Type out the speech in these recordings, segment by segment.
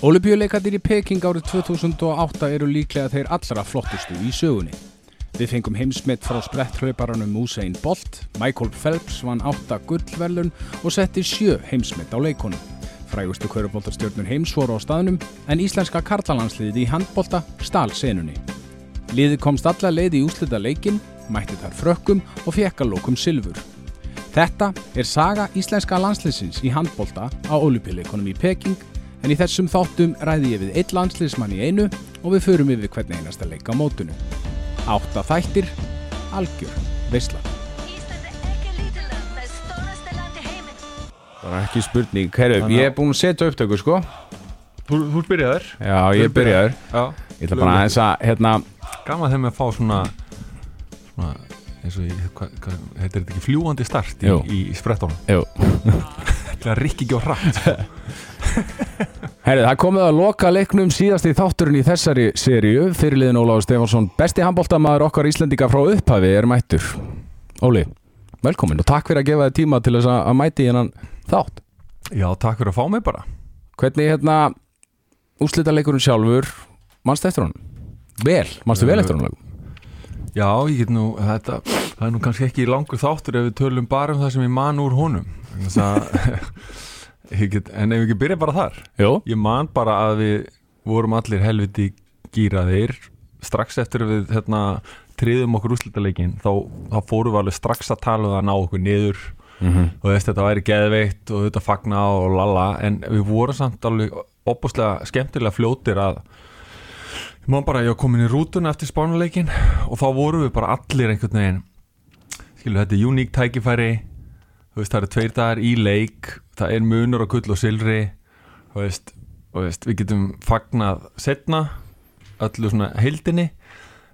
Olubjöleikarnir í Peking árið 2008 eru líklega þeir allra flottustu í sögunni. Við fengum heimsmitt frá spretthlauparanum Usain Bolt, Michael Phelps vann 8 gullverlun og setti 7 heimsmitt á leikonum. Frægustu kvöruboltarstjörnur heims voru á staðnum en íslenska karlalandsliðið í handbolta stál senunni. Liðið komst alla leið í úslita leikin, mætti þar frökkum og fekk að lókum silfur. Þetta er saga íslenska landsliðsins í handbolta á olupjuleikonum í Peking en í þessum þáttum ræði ég við eitt landsliðsmann í einu og við förum yfir hvern einasta leik á mótunu. Átta þættir, algjör, er ekki land, það er er ekki spurning. Herru, ég er búinn að setja upptöku sko. Þú, þú byrjaður Já, ég er byrjaður. Já Ég ætla bara aðeins að, hérna, Gaman þeim að fá svona Svona eins og ég, hvað, hvað, þetta er ekki fljúandi start í, í, í sprettunum jú. Það rikki ekki á hratt sko. Herru, það komið að loka leiknum síðast í þátturinn í þessari seríu. Fyrirliðin Óláður Stefansson, besti handbóltamaður okkar Íslendinga frá upphafi er mættur. Óli, velkomin og takk fyrir að gefa þið tíma til þess að mæti hennan þátt. Já, takk fyrir að fá mig bara Hvernig hérna úslita leikurinn sjálfur, mannst eftir honum? Vel, mannstu vel eftir honum? Já, ég get nú, þetta Það er nú kannski ekki langur þáttur ef við tölum bara um það sem ég man úr honum get, En ef við ekki byrja bara þar? Jú. Ég man bara að við vorum allir helviti gýraðir strax eftir að við hérna, triðum okkur úrslitaleikin þá, þá fórum við alveg strax að tala um að ná okkur niður. Mm og þess þetta væri geðveitt og þetta fagna og lala en við vorum samt alveg opuslega skemmtilega fljótir að ég má bara að ég var komin í rútuna eftir spánuleikin og þá vorum við bara allir einhvern veginn skilu þetta er uník tækifæri. Þú veist það eru tveir dagar í leik það er munur á gull og silfri þú veist, þú veist við getum fagnað setna öllu svona heildinni.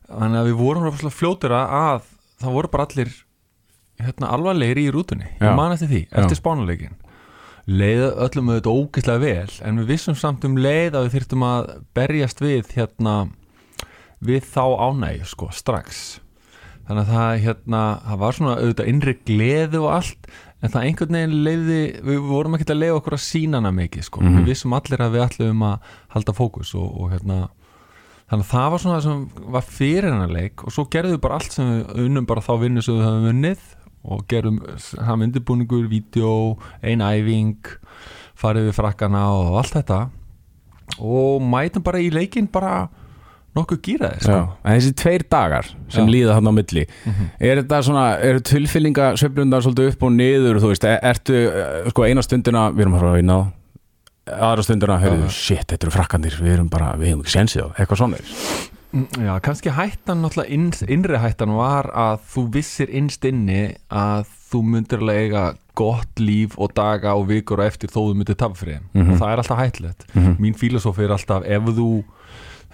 Þannig að við vorum fljótir að það voru bara allir hérna alvarlegir í rútunni. Ég man eftir því, eftir spánuleikin leið öllum auðvitað ógeðslega vel en við vissum samt um leið að við þyrftum að berjast við hérna við þá ánægju sko strax. Þannig að það hérna það var svona auðvitað innri gleði og allt en það einhvern veginn leiði við vorum ekki að leiða okkur að sína hana mikið sko. Mhm. við vissum allir að við ætlum að halda fókus og, og hérna þannig að það var svona það sem var fyrir hennar leik og svo gerðum við bara allt sem við unnum bara þá vinnu sem við höfum unnið og gerum hann undirbúningur, vídeo, ein æfing farið við frakkana og allt þetta og mætum bara í leikin bara nokkuð gýraði sko. Þessi tveir dagar sem Já. líða hann á milli Mhm. er þetta svona, eru tilfyllinga sveiflundar svolítið upp og niður, þú veist, er- ertu eh, sko eina stundina, við erum að fara að vinna á aðra stundina, heyrðu, Já. shit, þetta eru frakkandir við erum bara, við hefum ekki sensið á, eitthvað svona Mm, Já, kannski hættan náttúrulega inn, innri hættan var að þú vissir innst inni að þú myndir alveg eiga gott líf og daga og vikur og eftir þó þú myndir tapa fyrir þeim Mhm. og það er alltaf hættilegt Mhm. mín fílósofi er alltaf ef þú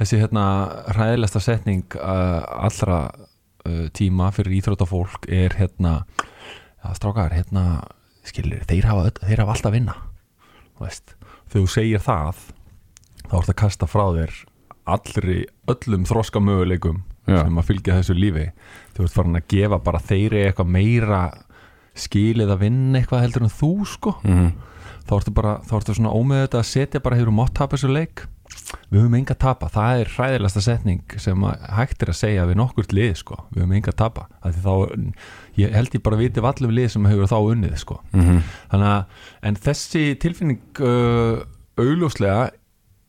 þessi hérna hræðilegsta setning uh, allra uh, tíma fyrir íþróttafólk er hérna ja, strákar, hérna skilir, þeir hafa, þeir hafa alltaf að vinna veist, þegar þú segir það þá ertu að kasta frá þér allri, öllum þroska möguleikum Já. sem að fylgja þessu lífi. Þú ert farin að gefa bara þeirri eitthvað meira skilið að vinna eitthvað heldur en þú sko. Mm þá ertu bara, þá ertu svona ómöðu þetta að setja bara hefur mátt tapa þessu leik við höfum enga að tapa, það er hræðilegsta setning sem að hægt er að segja við nokkurt lið sko, við höfum enga að tapa því þá, ég held ég bara viti af allum lið sem hefur þá unnið sko. -hmm. þannig að, en þessi tilfinning uh, augljóslega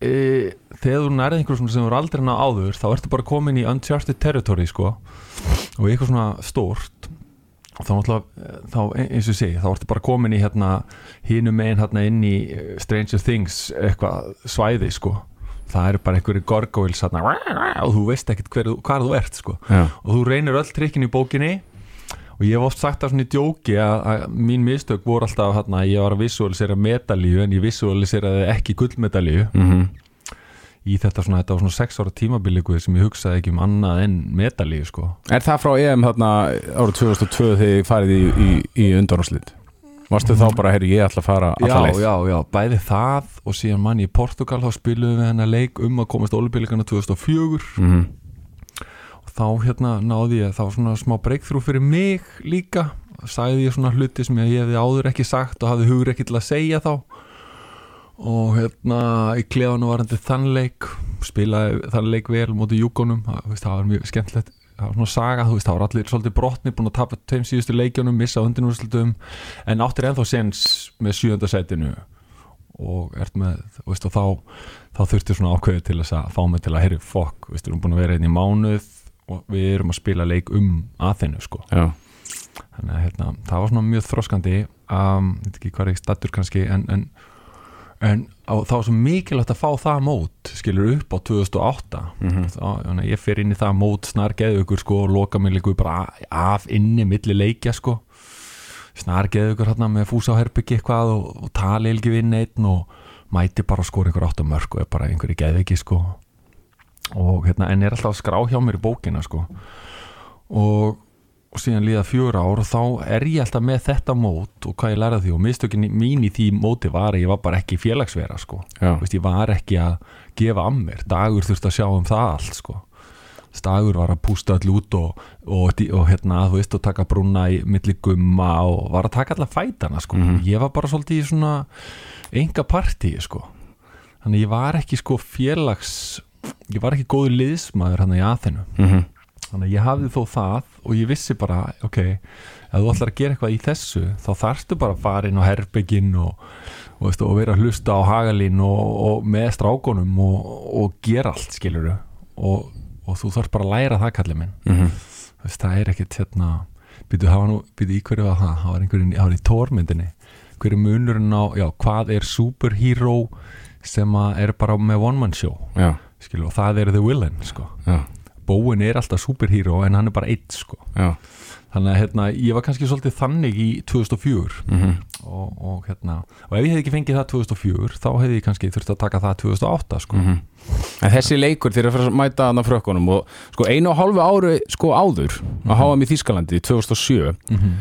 e, þegar þú nærið einhver svona sem er aldrei ná áður, þá ertu bara komin í uncharted territory sko. Og eitthvað svona stórt. Þá náttúrulega, þá eins og segi þá ertu bara komin í hérna hínum megin hérna inn í Stranger Things eitthvað svæði sko það eru bara einhverju gorgóils hérna og þú veist ekkert hver, hvar þú ert sko. Og þú reynir öll trikkin í bókinni. Og ég hef oft sagt það svona í djóki að, að mín mistök voru alltaf hérna, að ég var að visualisera medalíu en ég visualiseraði ekki gullmedalíu. Mm í þetta svona, þetta var svona sex ára tímabiliku sem ég hugsaði ekki um annað en medalíu sko. Er það frá EM þarna árið 2002 þegar þið farið í, í, í undanúrslit? Varstu þá bara, herri, ég ætla að fara já, leið? já, já, bæði það og síðan mann í Portugal þá spiluðum við hennar leik um að komast olubílikana 2004 Mm og þá hérna náði ég þá svona smá breakthrough fyrir mig líka. Sagði ég svona hluti sem ég hefði áður ekki sagt og hafði hugur ekki til að segja þá. Og hérna í klefanum varandi þann leik spilaði þann leik vel mútið júkonum, það, var mjög skemmtilegt. var svona saga, þú veist, það var allir svolítið brotni búin að tapa tveim síðustu leikjunum, missa undinúrslutum, en áttir ennþá sens með sjönda setinu og ert með, þú veist, og þá þá þurfti svona ákveðið til þess að fá mig til að herri, fokk, við erum búin að vera einn í mánuð og við erum að spila leik um aðeinu, sko. Já, þannig að hérna, það var svona mjög þroskandi. Um, ég veit ekki hvað er ekki stattur kannski en, en, en á, það var svo mikilvægt að fá það mót skilur upp á 2008 Mhm. þá, þannig að ég fer inn í það mót snar geðu ykkur sko og loka mig líka bara af inni milli leikja sko. Snar geðu ykkur hérna með fúsa á herbyggi eitthvað og, og tali ekki við einn og mæti bara að skora ykkur átt mörg og er bara einhverju geðu ekki sko. Og hérna en er alltaf að skrá hjá mér í bókina sko. Og, og síðan líða fjögur ár og þá er ég alltaf með þetta mót og hvað ég lærði af því. Og mistökin mín í því móti var að ég var bara ekki félagsvera sko. Já, Veist, ég var ekki að gefa að mér. Dagur þurfti að sjá um það allt sko. Dagur var að pústa all út og, og, og hérna þú veist og taka brúna í milli gumma og var að taka alla fætana sko. Ég var bara svolítið í svona enga partíi sko. Þannig ég var ekki sko félags ég var ekki góður liðsmaður hann í aðinu mhm, þannig að ég hafði þó það og ég vissi bara, ok ef þú ætlar að gera eitthvað í þessu þá þarftu bara að fara inn á herbygginn og, og, veist, og vera að hlusta á hagalín og, og með strákonum og, og gera allt, skilur og, og þú þarf bara að læra það kallið minn. Mhm, Þú veist, það er ekkit hérna býtu, í hverju var það? Það var einhverjum, það var í tórmyndinni hverju munurinn á, já, hvað er superhero sem að er bara með one man show, já, skilur og það er the villain, sko. Já, Bóin er alltaf superhero en hann er bara eitt sko. Já, þannig að hérna, ég var kannski svolítið þannig í 2004 mhm, og, og hérna, og ef ég hefði ekki fengið það 2004 þá hefði ég kannski þurft að taka það 2008 sko, mhm. En þessi leikur þeir eru að fara að mæta þarna frökkunum og sko einu og hálfu ári sko áður að háa í Þískalandi 2007 Mhm.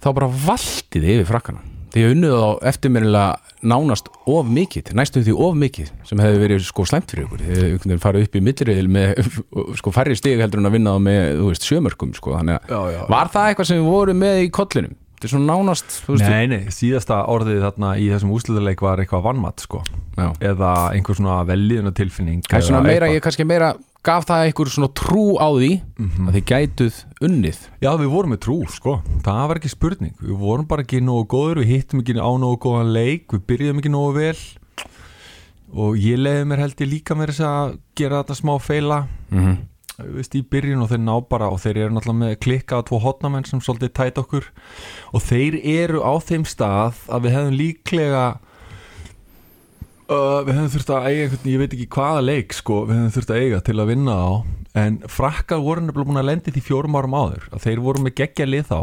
þá bara valtið yfir frakkana því að unnuð á eftirminnilega nánast of mikið, næstum því of mikið sem hefði verið sko slæmt fyrir ykkur hefði einhvern veginn farið upp í millriðil með sko færri stig heldur en að vinna það með þú veist sjömörkum sko þannig að Já, já, var það eitthvað sem við vorum með í kollinum? Þetta er svona nánast veist, Nei, nei, síðasta orðið þarna í þessum úslutaleik var eitthvað vannmatt sko. Já. eða einhver svona velliðuna tilfinning það er svona meira, ég kannski meira gaf það einhver svona trú á því Mhm. að þið gætuð unnið? Já, við vorum með trú, sko, það var ekki spurning. Við vorum bara ekki nógu góður, við hittum ekki á nógu góðan leik, við byrjuðum ekki nógu vel. Og ég leiði mér held ég líka með þess að gera þetta smá feila. Mm -hmm. Þú veist, í byrjun og þeir ná bara og þeir eru náttúrulega með klikka á tvo hotnamenn sem svolítið tæt okkur. Og þeir eru á þeim stað að við hefðum líklega uh, við hefðum þurft að eiga einhvern, ég veit ekki hvaða leik sko, við hefðum þurft að eiga til að vinna á en frakkar voru nefnilega búin að lendi því fjórum árum áður að þeir voru með geggja lið þá.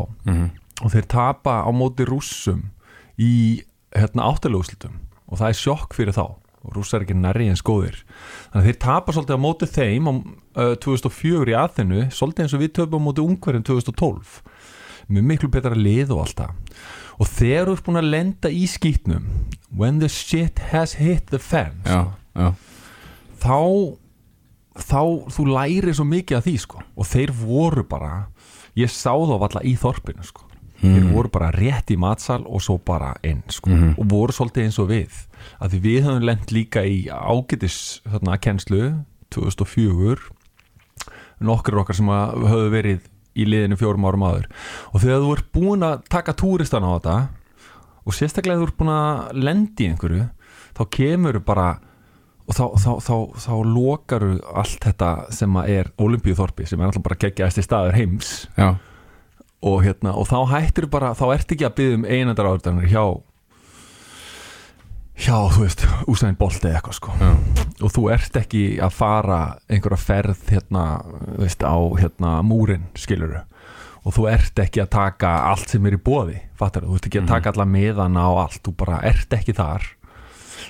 Og þeir tapa á móti rússum í hérna áttalöguslutum og það er sjokk fyrir þá. Og rússar er ekki nærri eins góðir. Þannig að þeir tapa svolítið á móti þeim á uh, 2004 í aðinu svolítið eins og við töfum á móti ungverðin 2012 með miklu betra lið og allt það og þeir eru búin að lenda í skýtnum when the shit has hit the fan já, já, þá þá þú lærir svo mikið af því sko. Og þeir voru bara ég sá þá valla í þorpinu sko. Þeir voru bara rétt í matsal og svo bara inn sko. Og voru svolítið eins og við. Að því við höfum lent líka í ágætis þarna kennslu 2004 nokkur okkar sem höfðu verið í liðinu fjórum árum áður. Og þegar þú ert búin að taka túristan á þetta og sérstaklega þú ert búin að lendi í einhverju þá kemur bara og þá, þá, þá, þá lokaru allt þetta sem er olimpíuþorpi sem er alltaf bara geggjaðasti staður heims. Já, og, hérna, og þá hættir bara þá ert ekki að byggja um einandar áriðanir hjá hjá, þú veist, úsæðin bolti eða eitthvað sko. Já, og þú ert ekki að fara einhverja ferð hérna, þú veist, á hérna múrin, skiluru og þú ert ekki að taka allt sem er í bóði fattar þú? Ert ekki að taka alla miðana og allt, þú bara ert ekki þar.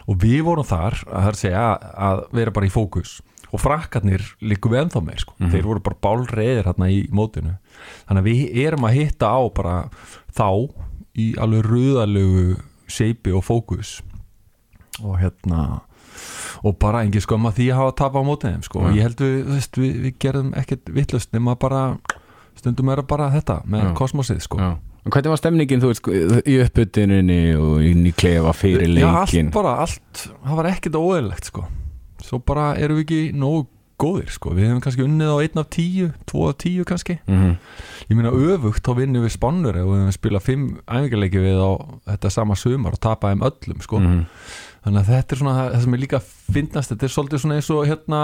Og við vorum þar að segja að vera bara í fókus. Og frakkarnir líku við ennþá meir sko. þeir voru bara bálreiðir hérna í mótinu. Þannig að við erum að hitta á bara þá í alveg rúðalegu seipi og fókus. Og hérna og bara engin skömma því að hafa tapa á mótið þeim sko. Já. ég held við, veist, við, við gerðum ekkert vittlust nema bara stundum er það bara þetta með Já. kosmosið sko. hvernig var stemningin, þú veist, í uppbytuninni og inn í klefa fyrir Já, allt leikin bara, allt, það var ekkert óeðlegt sko Svo bara erum við ekki nógu góðir sko Við hefum kannski unnið á einn af tíu, tvo af tíu kannski Mhm. Ég meina öfugt, þá vinnum við spannur og við hefum spilað fimm æfingarleiki við á þetta sama sumar og tapaði um öllum sko Mhm. Þannig að þetta er svona það sem er líka finnast Þetta er svolítið svona eins og hérna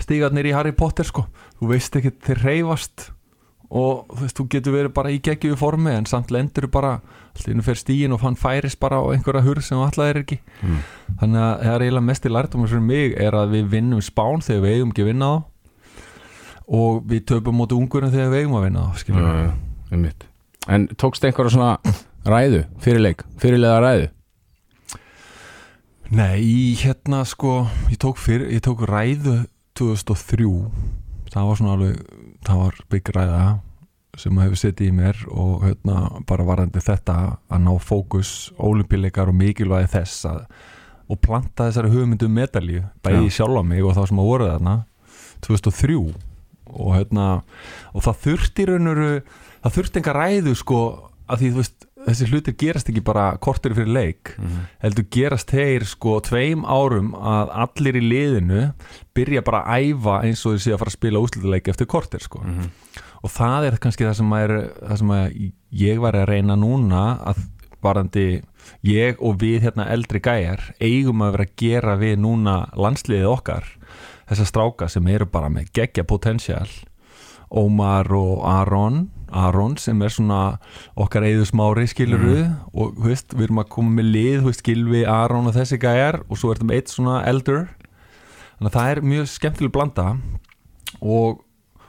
stígarnir í Harry Potter sko. Þú veist ekki, þeir reyfast og þú veist, þú getur verið bara í geggjöfu formi en samt lendur bara allt innu fyrir stígin og hann færis bara á einhverja hurð sem alltaf er ekki. Mm. þannig að það er eiginlega mest í lærtumar fyrir mig er að við vinnum spán þegar við eigum ekki að vinna þá og við töpum móti ungurum þegar við eigum að vinna já, einmitt. En tókst einhverja svona ræðu, fyrirleik, fyrirlega ræðu Nei, hérna sko ég tók, fyrir, ég tók ræðu 2003 það var svona alveg það var bygg ræða sem hefur setið í mér og hérna bara varandi þetta að ná fókus ólimpileikar og mikilvægi þess að, og planta þessari hugmyndu medalju, bæði Já. sjálf á mig og þá sem að voru þarna 2003 og hérna og það þurfti raunuru það þurfti enga ræðu sko að því þú veist þessi hlutir gerast ekki bara kortir fyrir leik heldur gerast þeir sko tveim árum að allir í liðinu byrja bara að æfa eins og þeir séu að fara að spila úslutaleik eftir kortir sko. Mhm. og það er kannski það sem, er, það sem ég var að reyna núna að varandi ég og við hérna eldri gæjar eigum að vera að gera við núna landsliðið okkar þessar stráka sem eru bara með geggja potensial Ómar og Aron Aron sem er svona okkar eigðu smári skiluru og þú veist, við erum að koma með lið Gilvi, Aron og þessi gæjar og svo er þetta með eitt svona eldur. Þannig að það er mjög skemmtileg blanda. Og,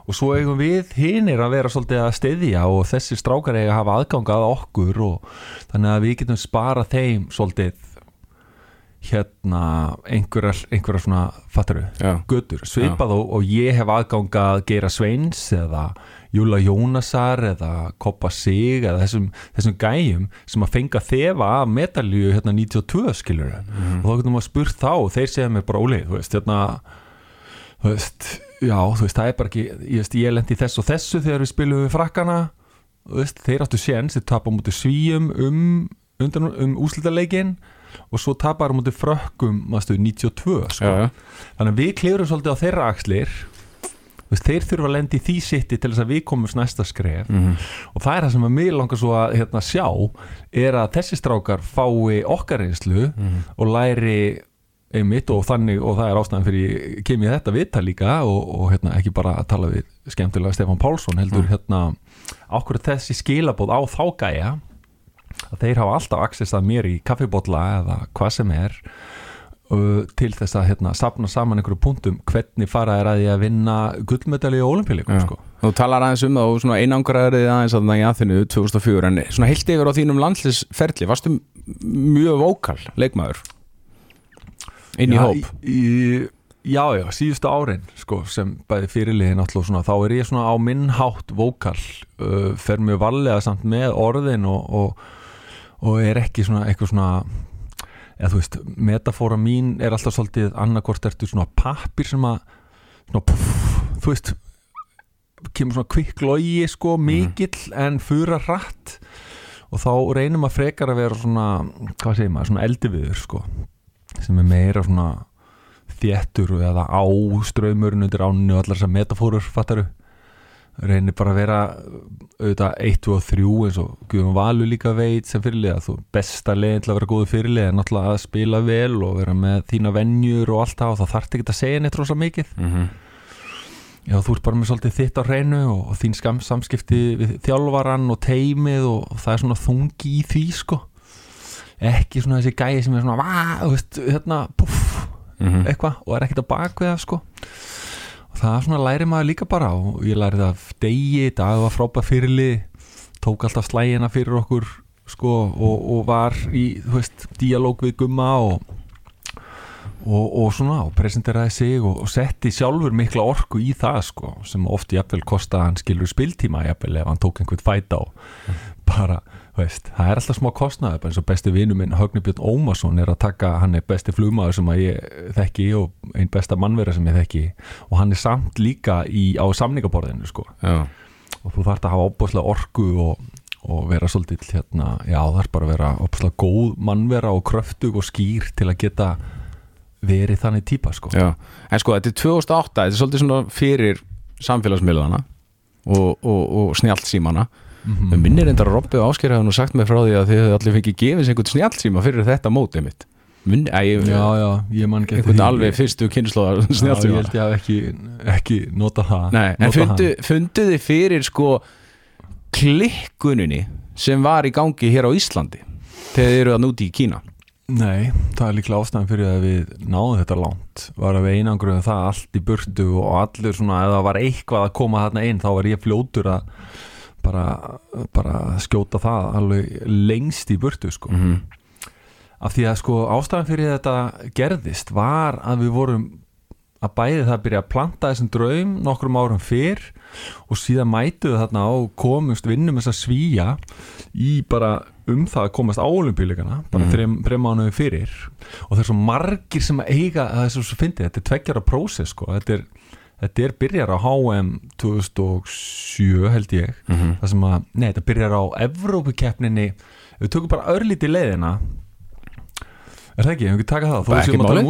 og svo eigum við hinir að vera svolítið að steyðja og þessi strákar eiga að hafa aðgangað okkur og þannig að við getum spara þeim svolítið hérna einhverjar, einhverjar svona fattaru, götur. Svipað og, og ég hef aðgangað Geira Sveins eða Júla Jónasar eða Koppa Sig eða þessum, þessum gæjum sem að fenga þefa af medalju hérna 92 skilur og þá getum við að spurt þá og þeir segja mér bara óleið, þú veist, hérna þú veist, já, þú veist, það er bara ekki ég veist, ég lendi þess og þessu þegar við spilum við frakkana, þú veist, þeir áttu séns, þeir tapa mútið svíum um, undan, um úslitaleikin og svo tapar mútið frökkum mástu, 92, sko. Já, já. þannig að við klifurum svolítið á þeirra axlir veist, þeir þurfa að lendi því sitti til þess að við komumst næsta skref. Mhm. og það er það sem að mig langar svo að hérna, sjá er að þessi strákar fái okkar reynslu og læri einmitt og þannig og það er ástæðan fyrir kemur þetta vita líka og, og hérna, ekki bara að tala við skemmtilega Stefán Pálsson heldur hérna ákveður þessi skilabóð á þá gæja að þeir hafa alltaf access að mér í kaffibotla eða hvað sem er til þess að hérna, sapna saman einhverju punktum hvernig fara er að því að vinna gullmedali og olimpíuleikum Já. sko. Þú talar aðeins um það og svona einangraðið aðeins að það í aðfinnu 2004 en svona heilt yfir á þínum landslisferli varstu mjög vókal leikmaður inn í Já, hóp í, já, já, síðustu árin sko, sem bæði fyrirliðin alltaf svona, þá er ég svona á minnhátt vókal uh, fer mjög varlega samt með orðin og, og, og er ekki svona eitthvað svona eða þú veist, metafóra mín er alltaf svolítið annarkvort ertu svona pappir sem að svona, puff, þú veist kemur svona kvikk logi sko, mikill en fura hratt. Og þá reynum að frekar að vera svona, hvað segir maður, svona eldiviður sko sem er meira svona þéttur eða áströymurinn undir áninu og allar þessar metafórur fattaru reynir bara að vera auðvitað 1, 2 og 3 eins og Guðum Valur líka veit sem fyrirliða þú besta leiðin til að vera góðu fyrirliða er náttúrulega að spila vel og vera með þína venjur og allt það og það þarf ekki að segja neitt rosa mikið Mhm. Já, þú ert bara með svolítið þitt á hreinu og, og þín skam, samskipti við þjálfaran og teimið og, og það er svona þungi í því sko ekki svona þessi gæi sem er svona vá, þú veist, hérna, puff Mhm. eitthvað og er ekkert á bakveða sko það svona læri maður líka bara og ég læri það af degi, dag var frábæð fyrirlið tók alltaf slægina fyrir okkur sko og, og var í, þú veist, díalóg við gumma og og, og svona og presenteraði sig og, og setti sjálfur mikla orku í það sko sem oft jafnvel kosta hann skilur spiltíma jafnvel ef hann tók einhvern fæta og bara, veist, það er alltaf smá kostnaði bara eins og besti vinur minn Högni Björn Ómarsson er að taka, hann er besti flugmaður sem að ég þekki og einn besta mannvera sem ég þekki. Og hann er samt líka í, á samningaborðinu sko. Og þú þarft að hafa opbúslega orku og, og vera svolítið hérna, já er bara að vera opslega góð mannvera og kröftug og skýr til að geta verið þannig típa sko. En sko þetta er 2008 þetta er svolítið svona fyrir samfélagsmiðlana og, og, og snjált símana Mm minnir reyndar að Robby og Ásker hefði nú sagt mér frá því að þið allir fengið gefins einhvern snjált síma fyrir þetta mótið mitt Minn, æ, ég, Já, já, ég man ekki einhvern alveg fyrstu kynnslóðar Já, snjált ég held ég hafi ekki, ekki nota það Nei, en fundu, fundu þið fyrir sko klikkuninni sem var í gangi hér á Íslandi þegar þið eru að núti í Kína? Nei, það er líklega ástæðan fyrir að við náðum þetta langt. Var að við einangruðum það allt í burtu og allir svona, ef það var eitthvað að koma þarna inn þá var ég fljótur að bara, bara skjóta það alveg lengst í burtu sko. mm -hmm. af því að sko ástæðan fyrir þetta gerðist var að við vorum að bæði það að byrja að planta þessum draum nokkrum árum fyrr og síðan mætuðu þarna og komust vinnum þess að svíja í bara um það að komast á olimpíuleikana bara þreim, þreim mánuðum fyrir og það er svo margir sem eiga er svo, svo fyndið, þetta er tveggjara prósess sko. þetta er, þetta er byrjar á HM 2007 held ég Mhm. það sem að, nei þetta byrjar á Evrópukeppninni, við tökum bara örlítið leiðina. Er það ekki, við ekki taka það, þó við séum ekki að tala um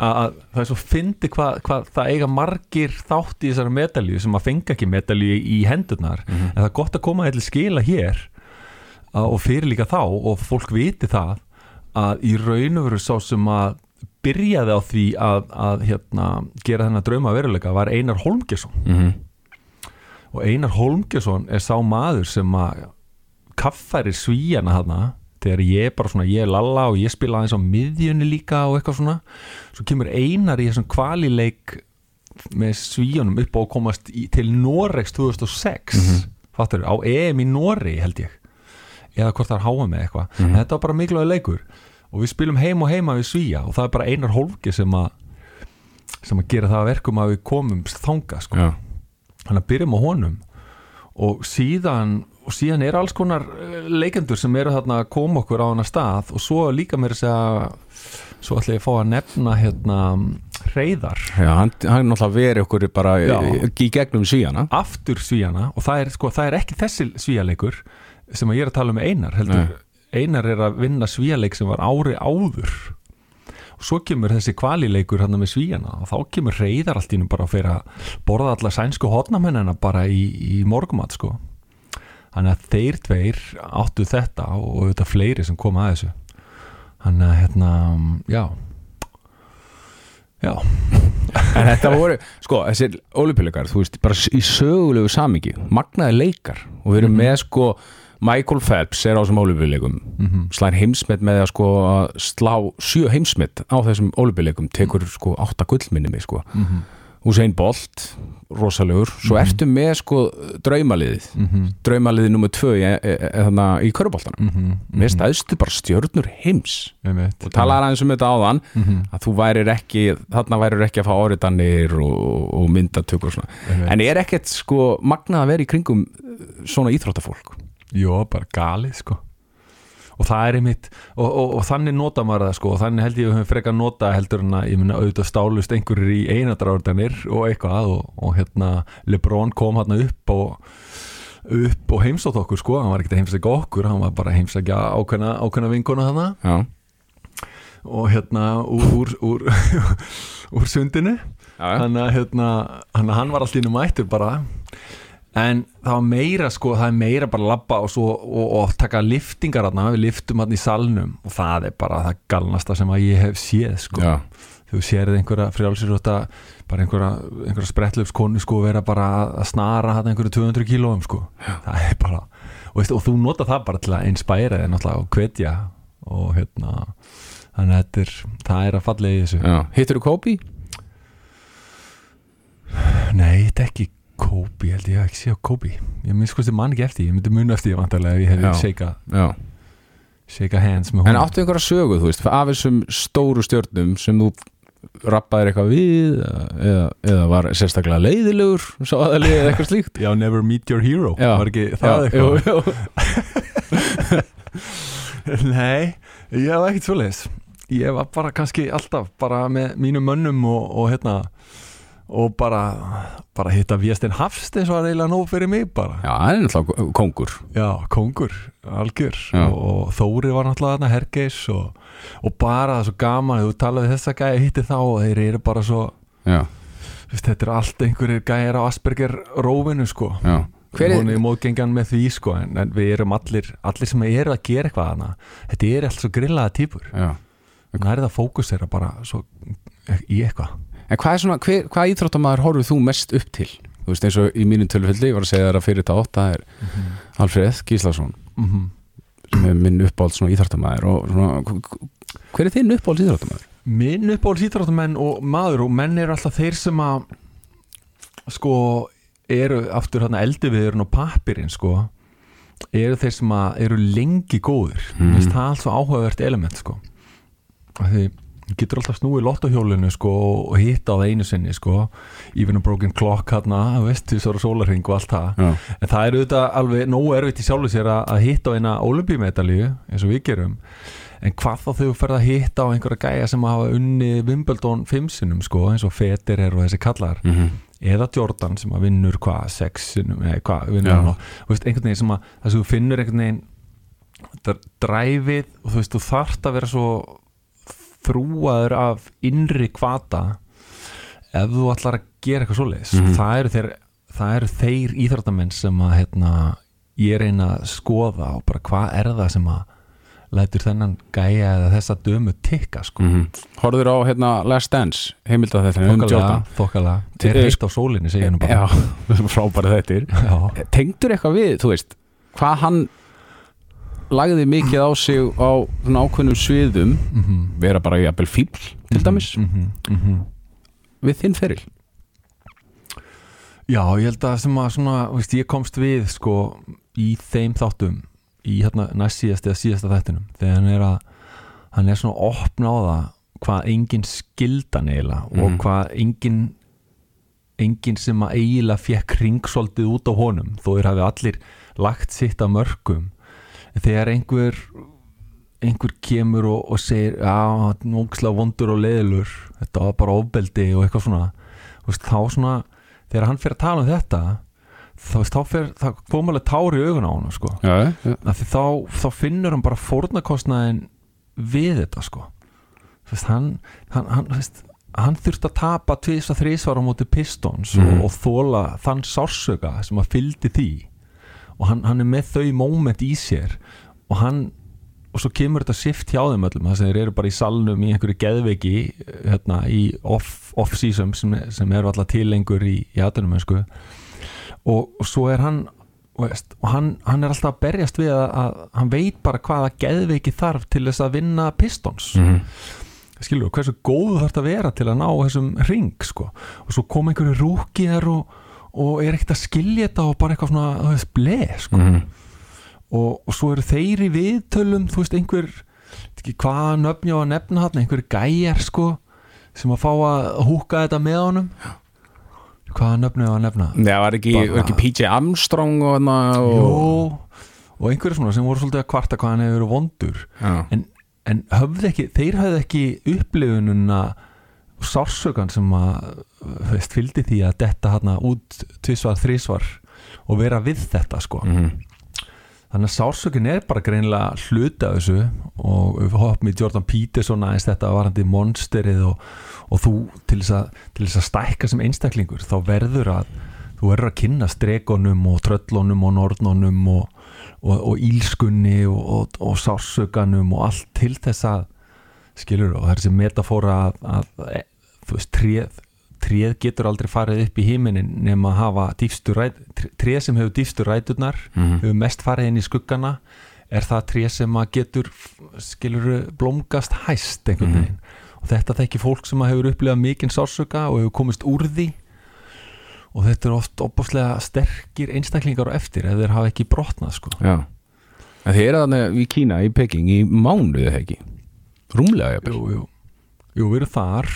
að það er svo fyndi hvað hva, það eiga margir þátt í þessari medalju sem að fenga ekki medalju í, hendurnar. Mhm. en það er gott að koma til skila hér að, og fyrir líka þá og fólk viti það að í raun og veru sá sem að byrjaði á því að, að hérna, gera þennan drauma veruleika var Einar Holmgesson mm og Einar Holmgesson er sá maður sem að kaffæri svíjana hana þegar ég er bara svona, ég er lalla og ég spila aðeins á miðjunni líka og eitthvað svona. Svo kemur Einar í þessum kvalileik með svíjunum upp á að komast í, til Noregs 2006 mm fattur, á EM í Noregi held ég. Eða hvort það er háa með eitthvað. En þetta var bara mikilvæg leikur og við spilum heim og heima við svíja og það er bara Einar Holmge sem að sem að gera það að verkum að við komum þanga sko. Já, þannig að byrjum á honum. Og síðan og síðan eru alls konar eh, leikendur sem eru þarna að koma okkur á hana stað. Og svo líka mér að segja svo ætla ég að fá að nefna hérna reyðar Já hann, hann er náttúrulega verið okkur bara Já. í, gegnum síðana aftur svíjana og það er, sko, það er ekki þessi svíjaleikur sem að ég er að tala um Einar heldur, Nei. Einar er að vinna svíjaleik sem var ári áður. Og svo kemur þessi kvalileikur hann með svíjana og þá kemur reyðar allt ínum bara að fyrir að borða alla sænsku hotnamennina bara í, í morgumat sko. Þannig að þeir tveir áttu þetta og þetta fleiri sem koma að þessu. Þannig að hérna, já. Já, En þetta voru, sko, þessir olimpíuleikar, þú veist, bara í sögulegu samingi, magnaði leikar. Og við erum Mhm. með, sko, Michael Phelps er á þessum olimpíuleikum Mhm. slær heimsmet með að sko slá sjö heimsmet á þessum olimpíuleikum tekur sko átta gullminni sko. Mhm. Usain Bolt, rosalegur. Svo ertu með sko draumaliðið mhm, draumaliðið nummer tvö í, e, e, e, þarna í köruboltanum mhm, með stæðstu bara stjörnur heims. Og talaði aðeins um þetta áðan Mhm, að þú værir ekki, þarna værir ekki að fá áriðanir og, og myndatökur og svona. einmitt. en er ekkert sko magnað að vera í kringum uh, svona íþróttafólk Jó, bara galið sko. Og það er einmitt og, og, og þannig nota maður það sko og þannig held ég að við höfum frekar nota heldur en að ég minna auðvitað stálust einhverjir í einadráðanir og eitthvað og, og hérna Lebron kom hérna upp og upp og heimsótt okkur sko. Hann var ekkert að heimsækja okkur, hann var bara að heimsækja ákveðna, ákveðna vinkona hana já, og hérna úr, úr, úr, úr sundinu þannig að hérna, hann, var innum mættur bara en það var meira sko, það er meira bara að labba og, svo, og, og taka liftingar hann, við liftum hann í salnum og það er bara það galnasta sem að ég hef séð sko, já. þú sérið einhverja frjálsirjóta, bara einhverja, einhverja sprettlöfskonu sko vera bara að snara hann einhverju 200 kílóum sko það er bara, og, veist, og þú nota það bara til að inspæra þig náttúrulega og hvetja og hérna þannig að þetta er, það er að falla í þessu já. hittur þú Kobe? Nei, þetta er ekki Kobe, held ég hef ekki séð Kobe. Ég minnst sko mann ekki eftir, ég myndi munu eftir því vantarlega ef ég Já. hefði shaka, já. Shaka hands með en hún áttu einhverja sögu, þú veist, af þessum stóru stjörnum sem þú rappaðir eitthvað við eða, eða var sérstaklega leiðilegur svo aðalið eða eitthvað slíkt? Já, never meet your hero, Já. var ekki það já, eitthvað? jú. Nei, ég hef ekkert svoleiðis. Ég var bara kannski alltaf bara með mínum mönnum og, og hérna og bara, bara hitta Viestin Hafst eins og að reyla nóg fyrir mig bara. Já, hann er náttúrulega kongur. Já, kongur, algjör. Já. og, og Þóri var náttúrulega þarna Hergeis og, og bara það er svo gaman þú talaði þessa gæja hitti þá og þeir eru bara svo Já, veist, þetta er allt einhverjir gæjar á Asperger rófinu sko. Já. Hver hún er, er móðgengjan með því sko en, en við erum allir, allir sem eru að gera eitthvað hana þetta er allt svo grillaða típur já. Það er það fókusera bara svo í eitthvað En hvað er svona, hver, hvað íþróttamæður horfið þú mest upp til? Þú veist eins og í mínum tölvöldi, ég var að segja þér að fyrir þetta åtta er Alfreð Gíslason mm -hmm. sem er minn svona íþróttamæður og svona, hver er þinn uppáhald íþróttamæður? Minn uppáhald íþróttamenn og maður og menn eru alltaf þeir sem að sko eru aftur hérna eldi viðurinn og pappirinn sko eru þeir sem að eru lengi góðir Mhm. mm. það er allt svo áhugavert element sko því getur alltaf snúið lottohjólinu sko og hitta á það einu sinni sko. Even a broken clock hérna því svo sólarring og allt það. Já, En það er auðvitað alveg nógu erfitt í sjálfu sér að, að hitta á eina olimpíumedalíu eins og við gerum. En hvað þá þau ferð að hitta á einhverja gæja sem hafa unni Wimbledon 5 sinum sko eins og Federer og þessi kallar. Mm eða Jordan sem að vinnur hvað 6 sinum eða hvað vinnur og einhvern veginn sem að það sem þú finnur einhvern veginn dr- dræfið og þú veist þú þarft að vera svo þrúaður af innri kvata ef þú ætlar að gera eitthvað svoleiðis Mhm. það, eru þeir, það eru þeir íþróttamenn sem að hérna, ég reyna að skoða og bara hvað er það sem að lætur þennan gæja eða þessa dömu tikka sko -hmm. Horfður á hérna Last Dance heimilda þetta um Jordan þokkalega Til- er heitt á sólinni segja nú bara Já, frábæri þetta Já. Tengdur eitthvað við, þú veist hvað hann lagði mikið á sig á svona ákveðnum sviðum Mhm. vera bara jafnvel fíbl til dæmis Mhm, mhm. við þinn feril Já, ég held að sem að svona, veist, ég komst við sko í þeim þáttum í hérna næst síðast eða síðasta þættinum þegar hann er að hann er svona að opna á það hvað engin skildan eiginlega og Mhm. hvað engin engin sem að eiginlega fekk ringsóltið út á honum þó þeir hafi allir lagt sitt að mörgum en þegar einhver einhver kemur og, og segir já, núkslega vondur og leiðilur þetta var bara ofbeldi og eitthvað svona veist, þá svona þegar hann fyrir að tala um þetta þá, þá, fer, þá kom alveg tári í augun á hann sko. Af því þá, þá finnur hann bara fórnarkostnaðin við þetta sko. Veist, hann, hann, hann, veist, hann þurfti að tapa tvís að þrísvar á móti Pistons Mhm. og, og þóla þann sársöka sem að fyldi því og hann, hann er með þau moment í sér og hann og svo kemur þetta shift hjá þeim öllum þess að þeir eru bara í salnum í einhverju geðveiki hérna, í off- off-season sem, sem eru alltaf til lengur í, í aðdunum og, og svo er hann veist, og hann, hann er alltaf að berjast við að, að hann veit bara hvaða geðveiki þarf til þess að vinna Pistons Mhm. skilur, hversu góðu þarf þetta að vera til að ná þessum ring sko. og svo kom einhverju rúkiðar og, og er ekkert að skilja þetta og bara eitthvað svona, þú veist, bleið sko. Mhm. og, og svo eru þeir í viðtölum þú veist einhver hvaða nöfn ég á að nefna hann einhver gæjar sko sem að fá að húka þetta með honum. Hvaða nöfn ég á að nefna? Já, var ekki, Bara- ekki PJ Armstrong og, og... Jó, og einhverju svona sem voru svolítið að kvarta hvað hann hefur verið vondur. Já. en, en höfðu ekki, þeir höfðu ekki upplifununa sársökan sem að veist, fylgdi því að detta hann út tvisvar, þrísvar og vera við þetta sko Mhm. þannig að sársökin er bara greinilega hluti af þessu og við hoppum í Jordan Peterson aðeins þetta varandi monsterið og, og þú til þess, að, til þess að stækka sem einstaklingur þá verður að þú verður að kynna strekonum og tröllunum og nornunum og, og, og ílskunni og, og, og sársökanum og allt til þess að skilur og það er þessi metafóra að, að þú veist, tréð tréð getur aldrei farið upp í híminin nema að hafa dýfstu ræt tréð sem hefur dýfstu ræturnar Mhm. hefur mest farið inn í skuggana er það tré sem að getur skilur blómgast hæst einhvern Mhm. veginn og þetta þekki fólk sem að hefur upplifað mikinn sársöka og hefur komist úr því og þetta er oft opaslega sterkir einstaklingar á eftir ef þeir hafa ekki brotnað sko Já. En þið eru þannig í Kína, í Peking, í mánuðu eða ekki? Rúmlega, jú, jú. jú, við erum þar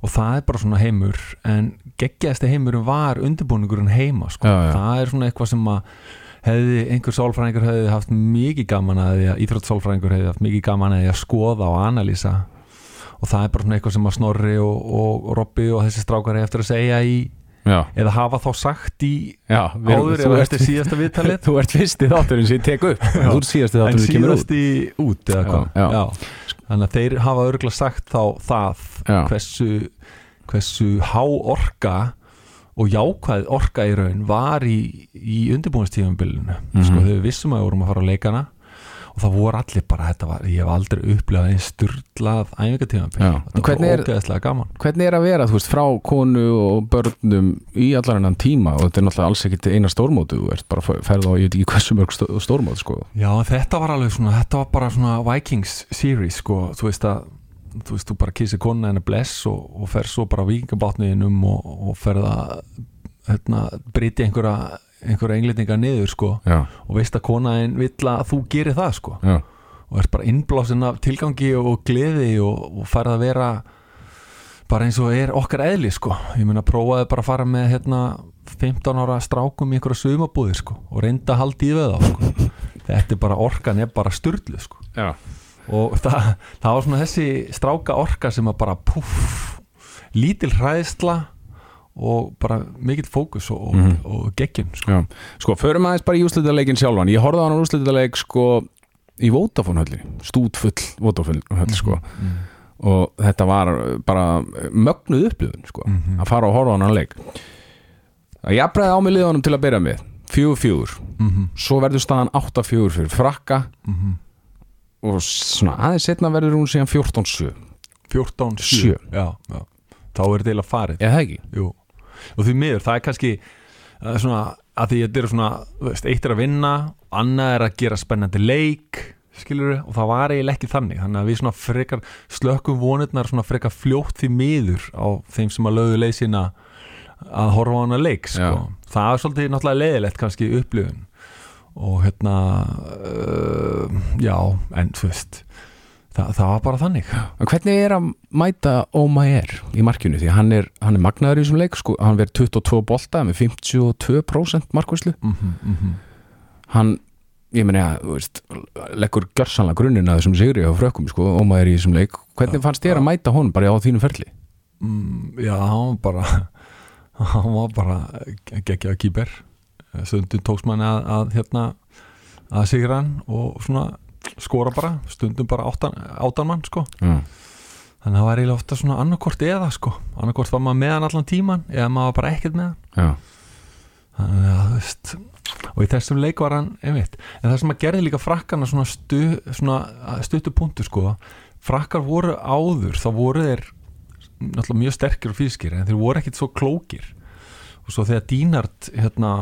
og það er bara svona heimur en geggjaðasti heimurinn var undirbúningurinn heima sko. Já, já. það er svona eitthvað sem að hefði einhver sálfræðingur hefði haft mikið gaman að því að íþróttsálfræðingur hefði haft mikið gaman að því að skoða og analýsa. Og það er bara svona eitthvað sem að Snorri og, og, og Robby og þessi strákar er eftir að segja í Já, eða hafa þá sagt í já áður eða eftir síðasta viðtalið. Þú ert fyrsti þátturinn sem ég tek upp. Þú ert síðasti en þátturinn sem kemur út. síðasti út eða hvað. Þannig að þeir hafa örgulega sagt þá það Já. hversu, hversu há orka og jákvæð orka í raun var í, í undirbúinstífumbilinu Mhm. sko þegar við vissum að við vorum að fara á leikana og það voru allir bara, þetta var, ég hef aldrei upplegað einn sturlað æfingatífumbil Já. þetta Hvernig var ógeðslega gaman Hvernig er að vera, þú veist, frá konu og börnum í allar hennan tíma og þetta er náttúrulega alls ekkit eina stórmótu þú ert bara að ferða á, ég veit ekki hversu mörg stó- stórmót sko. Já, þetta var alveg svona, þetta var bara svona Vikings series, sko, þú veist að þú veist, þú bara kissir konuna henni bless og, og fer svo bara vikingabátniðinum og, og ferð að hérna, breyti einhverja einhverja englendinga niður, sko Já, og veist að konaðin vill að þú gerir það, sko. Já, og ert bara innblásin af tilgangi og gleði og, og ferð að vera bara eins og er okkar eðli, sko. Ég meina, prófaði bara að fara með hérna 15 ára strákum í einhverja sumabúðir, sko og reynda að halda í við þá, sko. Þetta er bara, orkan er bara styrlu, sko. Já. og það, það var svona þessi stráka orka sem að bara puff, lítil hræðsla og bara mikill fókus og, Mhm. og, og geggjun sko. Sko, förum aðeins bara í úrslitaleikin sjálfan Ég horfði á hann á úrslitaleik, sko í Vodafone höllinni, stútfull Vodafone höll, sko mm. og þetta var bara mögnuð upplifun, sko, Mhm. að fara og horfa á hann leik að jafnræði á mig liðanum til að byrja með fjögur fjögur, Mm svo verður staðan 8-4 fyrir frakka -hmm. og svona aðeins setna verður hún síðan 14-7 14, Sjö. 7 já, já. þá er þetta eiginlega farið eða það ekki? Jú. Og því miður, það er kannski það er svona, að því þetta er svona veist, eitt er að vinna, annað er að gera spennandi leik skilur og það var eiginlega ekki þannig, þannig að við svona frekar slökkum vonirnar svona frekar fljótt því miður á þeim sem að lögðu leið sína að horfa á hana leik sko. Já. það er svolítið náttúrulega leiðilegt kannski upplifun og hérna uh, já, en þú veist það, það var bara þannig. En hvernig er að mæta Ómaer í markinu? Því hann er, hann er magnaður í þessum leik sko, hann verður 22 bolta með 52% markvæslu mm -hmm, hann, ég meni að þú veist, leggur gjörsanlega grunninn að þessum sigri á frökkum sko, Ómaer í þessum leik. Hvernig fannst þér að mæta honum bara á þínum ferli? Mm, já, hann var bara hann var bara geggjaða kýper stundum tóks manni að, að hérna að sigra hann og svona skora bara, stundum bara áttan, áttan mann sko, Já, þannig að það var eiginlega ofta svona annarkort eða sko, annarkort var maður með hann allan tíman eða maður var bara ekkert með hann. Já, þannig að þú veist og í þessum leik var hann, einmitt en það sem að gerði líka frakkana svona, stu, svona stuttu punktu sko frakkar voru áður, þá voru þeir náttúrulega mjög sterkir og fískir en þeir voru ekkit svo klókir. Og svo þegar Dínart hérna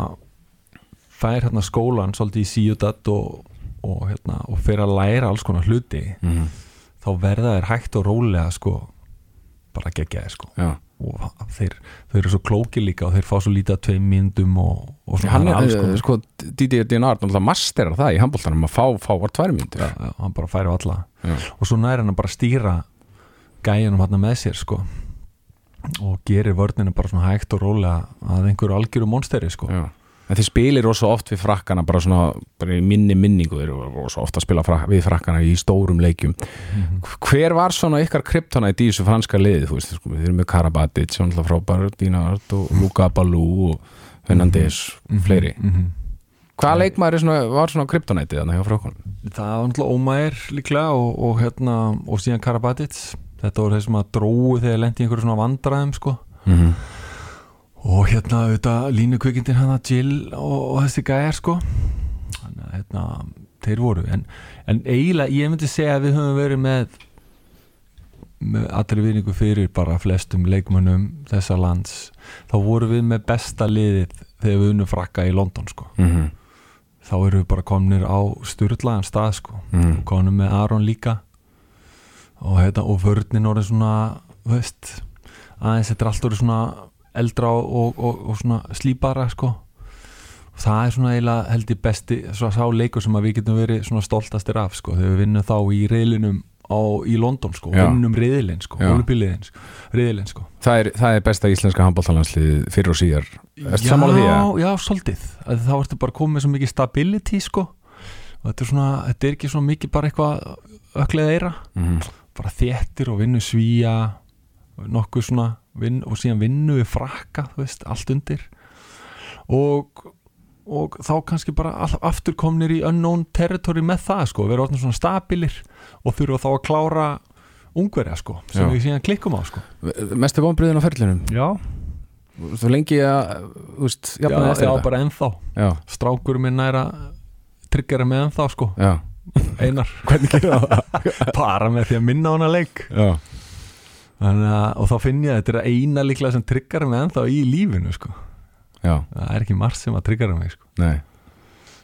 fær hérna skólan svolítið í Ciudad og, og hérna og fer að læra alls konar hluti mm þá verða þeir hægt og rólega sko bara geggjaði sko já. og þeir, þeir eru svo klókir líka og þeir fá svo lítið að tveim myndum og, og svona hann það er, alls uh, konar sko, Didier Dinard náttúrulega masterar það í handbóltanum að fá, fá var tvær myndir já, já, hann bara færi á alla Já. og svo næri hann að bara stýra gæjunum hann með sér sko og gerir vörnina bara svona hægt og rólega að einhverju algjöru monsteri sko Já. En þið spilir rosa oft við frakkana bara svona, bara minni minningu þeir eru rosa oft að spila frak, við frakkana í stórum leikjum. Mhm. Hver var svona ykkar kryptonætt í þessu franska liði, þú veist, sko, þeir eru með Karabatic, svona alltaf frábær, Dinard og Luka Balú og Fernandes og Mhm, fleiri. mhm. Hvaða leikmaður er svona, var svona kryptonættið þannig hjá frákonum? það var náttúrulega Ómæir líklega og, og hérna og síðan Karabatic þetta voru þeir sem að dróu þegar lendi í einhverju svona vandræðum sko Mm -hmm. Og hérna auðvitað línu kvikindin hann Jill og, og þessi gæjar sko. Þannig að hérna þeir voru. En, en eiginlega ég myndi segja að við höfum verið með með allri vinningu fyrir bara flestum leikmönnum þessa lands. Þá voru við með besta liðið þegar við unnum frakka í London sko. Mm þá erum við bara komnir á styrlaðan stað sko. -hmm. og komnum með Aron líka. Og, hérna, og vörnin orðin svona veist aðeins þetta er allt orðið svona eldra og, og, og, svona slípara sko og það er svona eiginlega held ég besti svo sá leikur sem að við getum verið svona stoltastir af sko þegar við vinnum þá í reyðlinum á, í London sko, Já. vinnum reyðlin sko, Já. olupiliðin sko, reyðlin sko það, er, það er besta íslenska handbóltalanslið fyrir og síðar. Ertu sammála því, eða? Já, svolítið að þá ertu bara komið svo mikið stability sko og þetta er svona, þetta er ekki svo mikið bara eitthvað öklega eira Mm bara þéttir og vinnu svíja nokkuð svona vinn, og síðan vinnu við frakka þú veist, allt undir. Og, og þá kannski bara aftur komnir í unknown territory með það sko, vera orðin svona stabilir og þurfa þá að klára ungverja sko, sem Já. við síðan klikkum á sko. Mestu vonbriðin á ferlinum? Já, Þú lengi að, þú veist, já, jafnaði eftir já þetta? bara ennþá. Já, strákur minn er að tryggjara með ennþá sko, já. Einar. Bara með því að minna á hana leik. Já, að, og þá finn ég að þetta er eina líklega sem tryggjara mig ennþá í lífinu sko. já, það er ekki margt sem að tryggjara mig sko. nei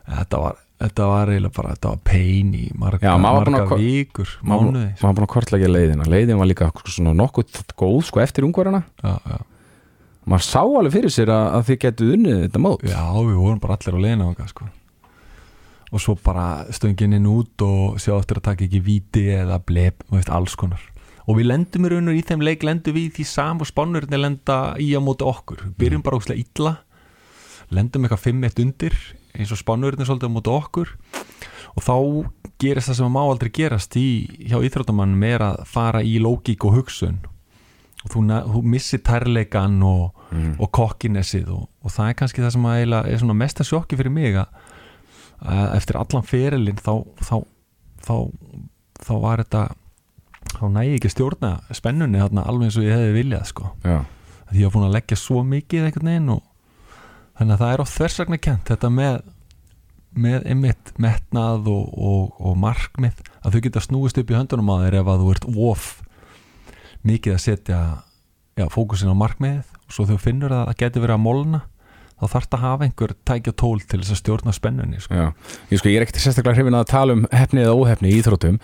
þetta var þetta var eiginlega bara, þetta var pain í marga, Já, maður marga ko- vikur, Maður mánuði maður var búin að kortlækja leiðina Leiðin var líka sko, svona nokkuð góð sko eftir já. Maður sá alveg fyrir sér að, að þið getu unnið þetta mót já, við vorum bara allir á leiðina sko. og svo bara stöngin inn út og sjá eftir að taka ekki víti eða bleb, þú veist, alls konar og við lendum í raun og í þeim leik lendum við í því sam og spánurinn lenda í á móti okkur. Byrjum bara óslega illa lendum eitthvað 5-1 undir eins og spánurinn svolítið á móti okkur. Og þá gerist það sem má aldrei gerast í, hjá íþróttamannum er að fara í lógík og hugsun. Og þú, þú missir tærleikan og, Mm. og kokkinessið og, og það er kannski það sem að er svona mesta sjokki fyrir mig að, að eftir allan ferilinn þá, þá, þá, þá var þetta þá nægi ekki að stjórna spennunni þarna alveg eins og ég hefði viljað sko. Já, því ég var búin að leggja svo mikið einhvern veginn og þannig að það er á þversagna kent þetta með með einmitt metnað og, og, og markmið að þau geta snúist upp í höndunum á þér ef að þú ert of mikið að setja já, fókusin á markmiðið og svo þau finnur að það geti verið að molna þá þarf þetta að hafa einhver tækja tól til þess að stjórna spennunni sko. já Ég sko, ég er ekkert sérstaklega hrifin að tala um hefni eða óhefni í íþróttum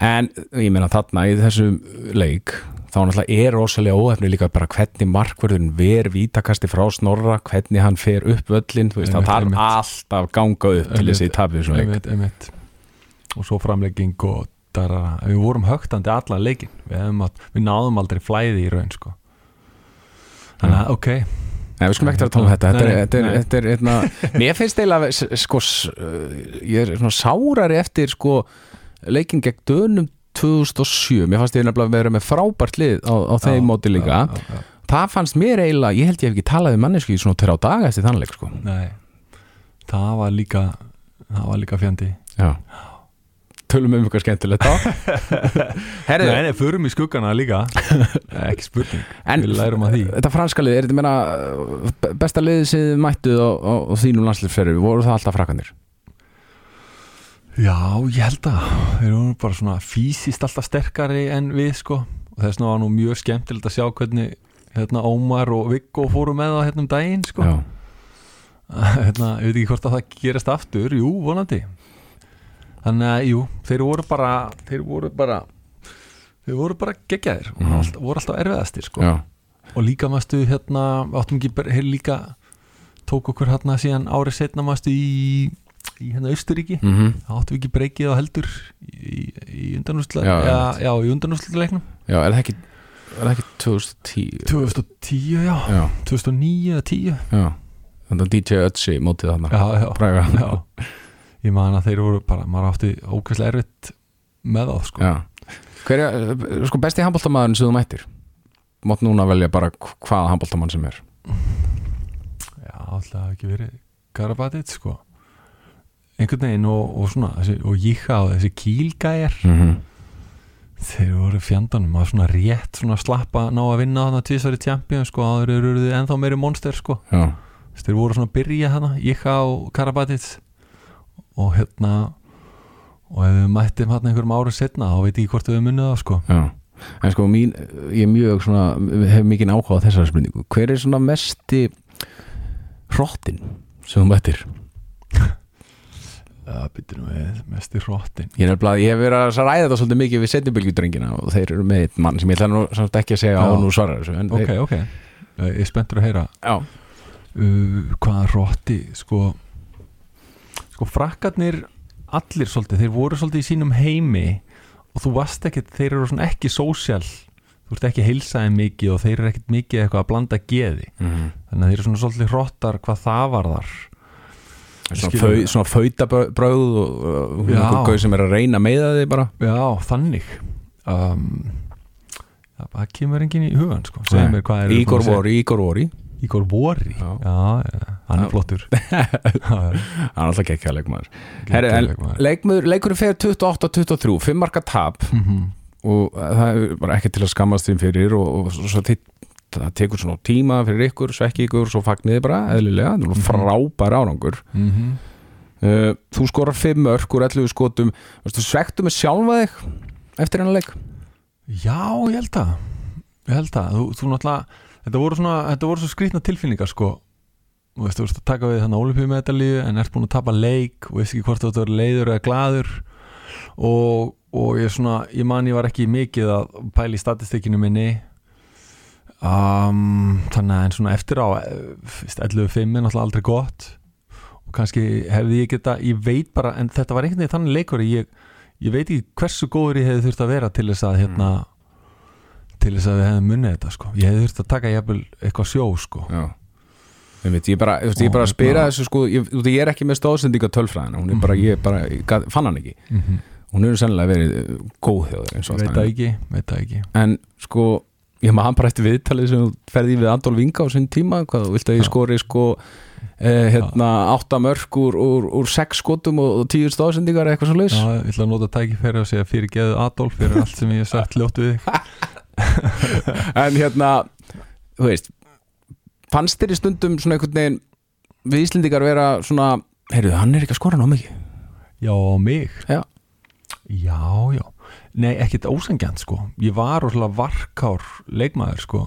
En ég meina þarna í þessum leik þá náttúrulega er rosalega óhefni líka bara hvernig markverðun ver vítakasti frá snorra, hvernig hann fer upp völlin, þú veist, það einmitt. alltaf ganga upp til þessi einmitt. og svo framlegging og darara. við vorum högtandi allan leikin við, við náðum aldrei flæði í raun sko. þannig að ok Nei, við skulum ekkert að tala um þetta, þetta er, þetta er, þetta er eitna, mér finnst eiginlega sko, uh, ég er svona sárari eftir sko leikin gegn dönum 2007, mér fannst ég nefnilega að vera með frábært lið á, á þeim Já, móti líka, já, já, já. það fannst mér eiginlega, ég held ég hef ekki talað við mannesku í svona törra á daga eftir þannleik sko. Nei, það var líka það var líka fjandi Já. Tölum um eitthvað skemmtilegt á. Herðu, Nei, nei, förum í skuggana líka. Ekki spurning, en við lærum að því. þetta franska lið, er þetta meina besta liðið sem þið mættuð á, á, á þínum landslýfsferðu, voru það alltaf frakanir? Já, ég held að við erum bara svona fysiskt alltaf sterkari en við sko. Og þess vegna var nú mjög skemmtilegt að sjá hvernig hérna Ómar og Viggo fóru með það hérna um daginn sko. Já. hérna, ég veit ekki hvort að það gerist aftur. Jú, vonandi þannig að, jú, þeir voru bara þeir voru bara þeir voru bara geggjaðir og Mhm. alltaf, voru alltaf erfiðastir sko. Og líka maðurstu hérna áttum ekki líka tók okkur hérna síðan árið setna maðurstu í, í hérna Austuríki Mm -hmm. áttum við ekki breykið á heldur í, í undanúsla Já, er það ekki, er það ekki 2010? 2010, já, Já, 2009 eða 10 já. Þannig að DJ Ötzi mótið þarna. já, já, já ég man að þeir voru bara, maður átti ógæslega erfitt með þá sko Já. Hver er, sko, besti handbóltamaðurinn sem þú mættir? Mátt núna velja bara hvaða handbóltamann sem er. já, alltaf ekki verið Karabatit sko einhvern veginn og, og svona þessi, og Jíka og þessi kílgæjar Mm -hmm. þeir voru fjandanum að svona rétt svona slappa ná að vinna þarna tvisari champion sko, áður eru þið ennþá meiri monster sko Já. þeir voru svona að byrja hana Jíka og Karabatit og hérna og ef við mættum hérna einhverjum árum setna þá veit ég hvort við munnið það sko Já. En sko, mín, ég er mjög svona, hef mikið áhuga á þessari spurningu. Hver er svona mesti hrottin sem þú mættir? það byrjum við mest í hróttin Ég, hef verið að ræða þetta svolítið mikið við setjubylgjudrengina og þeir eru með einn mann sem ég ætla nú samt ekki að segja á Já. nú svarar þessu. Ok, þeir, ok, ég er spenntur að heyra já, uh, hvaða hrótti sko sko frakkarnir allir svolítið, þeir voru svolítið í sínum heimi og þú varst ekkert þeir eru svona ekki sósjál þú ert ekki heilsaði mikið og þeir eru ekkert mikið eitthvað að blanda geði. Mm þannig að þeir eru svona svolítið hrottar hvað það var þar svona, fau, svona fautabröð og gauð sem er að reyna með þig bara. já, þannig. Um, það kemur enginn í hugan sko. er Ígor Vori, Ígor Vori Ígor Vori, Já. já, hann er flottur. Hann er alltaf gekkja leikmaður. Leikmaður. leikurinn fer 28-23 5 marka tap. Mhm. og það er bara ekki til að skammast þeim fyrir og, og svo, svo þitt, það tekur svona tíma fyrir ykkur, svekki ykkur svo fagniði bara, eðlilega, það er frábær árangur. Mhm. uh, þú skorar 5 mörg úr 11 skotum. Veistu, svektu með sjálfa þig eftir hennar leik? Já, ég held að. Ég held að, þú, þú náttúrulega Þetta voru svona, þetta voru svo skrýtna tilfinningar sko. Þú veist, þú veist að taka við þannig olimpíumedalíu en ert búin að tapa leik og veist ekki hvort þú ert að vera leiður eða glaður. Og, og ég svona ég man ég var ekki mikið að pæla í statistikinu minni. Um, þannig að en svona eftir á eh, fyrst 11.5 er náttúrulega aldrei gott. Og kannski hefði ég geta ég veit bara, en þetta var einhvern veginn þannig leikur ég, ég veit ekki hversu góður ég hefði þurft að vera til þess að hérna til þess að við hefðum munnið þetta sko. Ég hefði þurft að taka jafnvel eitthvað sjó sko. Ég, veit, ég, bara, ég bara hérna- þessu sko, ég, ég er ekki með stóðsendinga tölfræðina er bara, ég bara, gat- fann hann ekki. Mm -hmm. hún hefur sennilega verið uh, góð og veit það ekki, ekki. En sko, ég maður hann bara eftir viðtalið sem ferði við Adolf Vinga á sinn tíma hvað þú vilt að ég skori sko eh, hérna, átta mörg úr, úr, úr sex skotum og, og tíu stóðsendingar eitthvað svo laus Já, ég ætla að nota tækifæri og segja fyrir geðu Adolf fyrir allt sem ég hef sagt ljótt við en hérna, þú veist fannst þér í stundum svona einhvern veginn við Íslendingar vera svona heyrðu, hann er ekki að skora ná mikið? Já, mig? Já. Já, já. Nei, ekkert ósengjant sko. Ég var rosalega varkár leikmaður sko.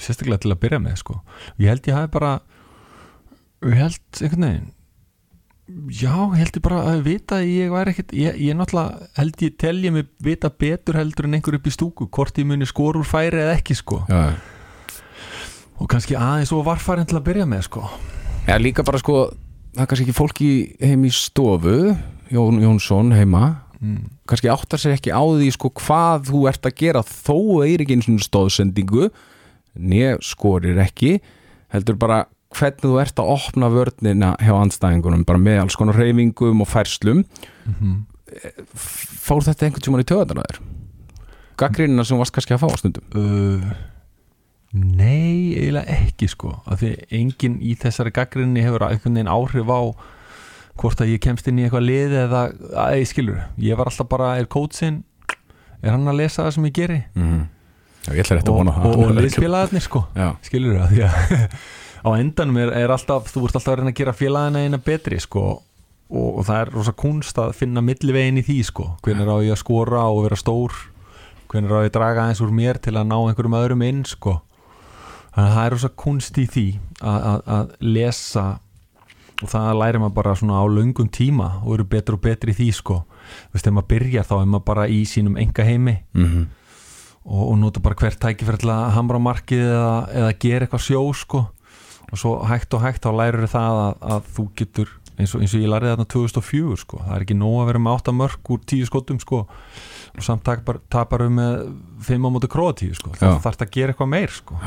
Sérstaklega til að byrja með sko. Ég held ég hafi bara Ég held einhvern veginn Já, ég held ég bara að vita að ég var ekkert ég, ég náttúrulega held ég telja mig vita betur heldur en einhver upp í stúku hvort ég muni skor úr færi eða ekki sko. Já, og kannski aðeins og varfærin til að byrja með sko. Já, líka bara sko, það er kannski ekki fólki heim í stofu, Jón Jónsson heima, mm. kannski áttar sér ekki á því sko hvað þú ert að gera þó er ekki einu svona stóðsendingu, né skorir ekki, heldur bara hvernig þú ert að opna vörnina hjá andstæðingunum, bara með alls konar reyfingum og færslum. Mm Fór þetta einhvern tímann í töðan að þér? Gaggrínina sem varst kannski að fá á stundum? Uh, nei, eiginlega ekki sko af því enginn í þessari gaggrinni hefur einhvern veginn áhrif á hvort að ég kemst inn í eitthvað lið eða að ég skilur, ég var alltaf bara er kótsinn, er hann að lesa það sem ég geri Mm -hmm. Já, ég ætla rétt að vona og, og liðsfélagarnir sko Já, skilur það, því að á endanum er, er alltaf, þú ert alltaf að reyna að gera félagina eina betri sko og, og það er rosa kunst að finna millivegin í því sko, hvernig á ég að skora og vera stór, hvernig á ég að draga eins úr mér til að ná einhverjum öðrum inn sko, þannig að það er rosa kunst í því að, lesa og það lærir maður bara svona á löngum tíma og eru betur og betri í því sko. Þú veist, ef maður byrjar þá er maður bara í sínum enga heimi mm og, og nota bara hvert að hamra á markið eða, eða gera eitthvað sjó sko og svo hægt og hægt þá lærir það að, að þú getur eins og, eins og ég lærið þarna 2004 sko. Það er ekki nóg að vera með 8 mörg úr 10 skotum sko. Og samt tapar, við með 5 á móti króatíu sko. Já. það þarf að gera eitthvað meir sko.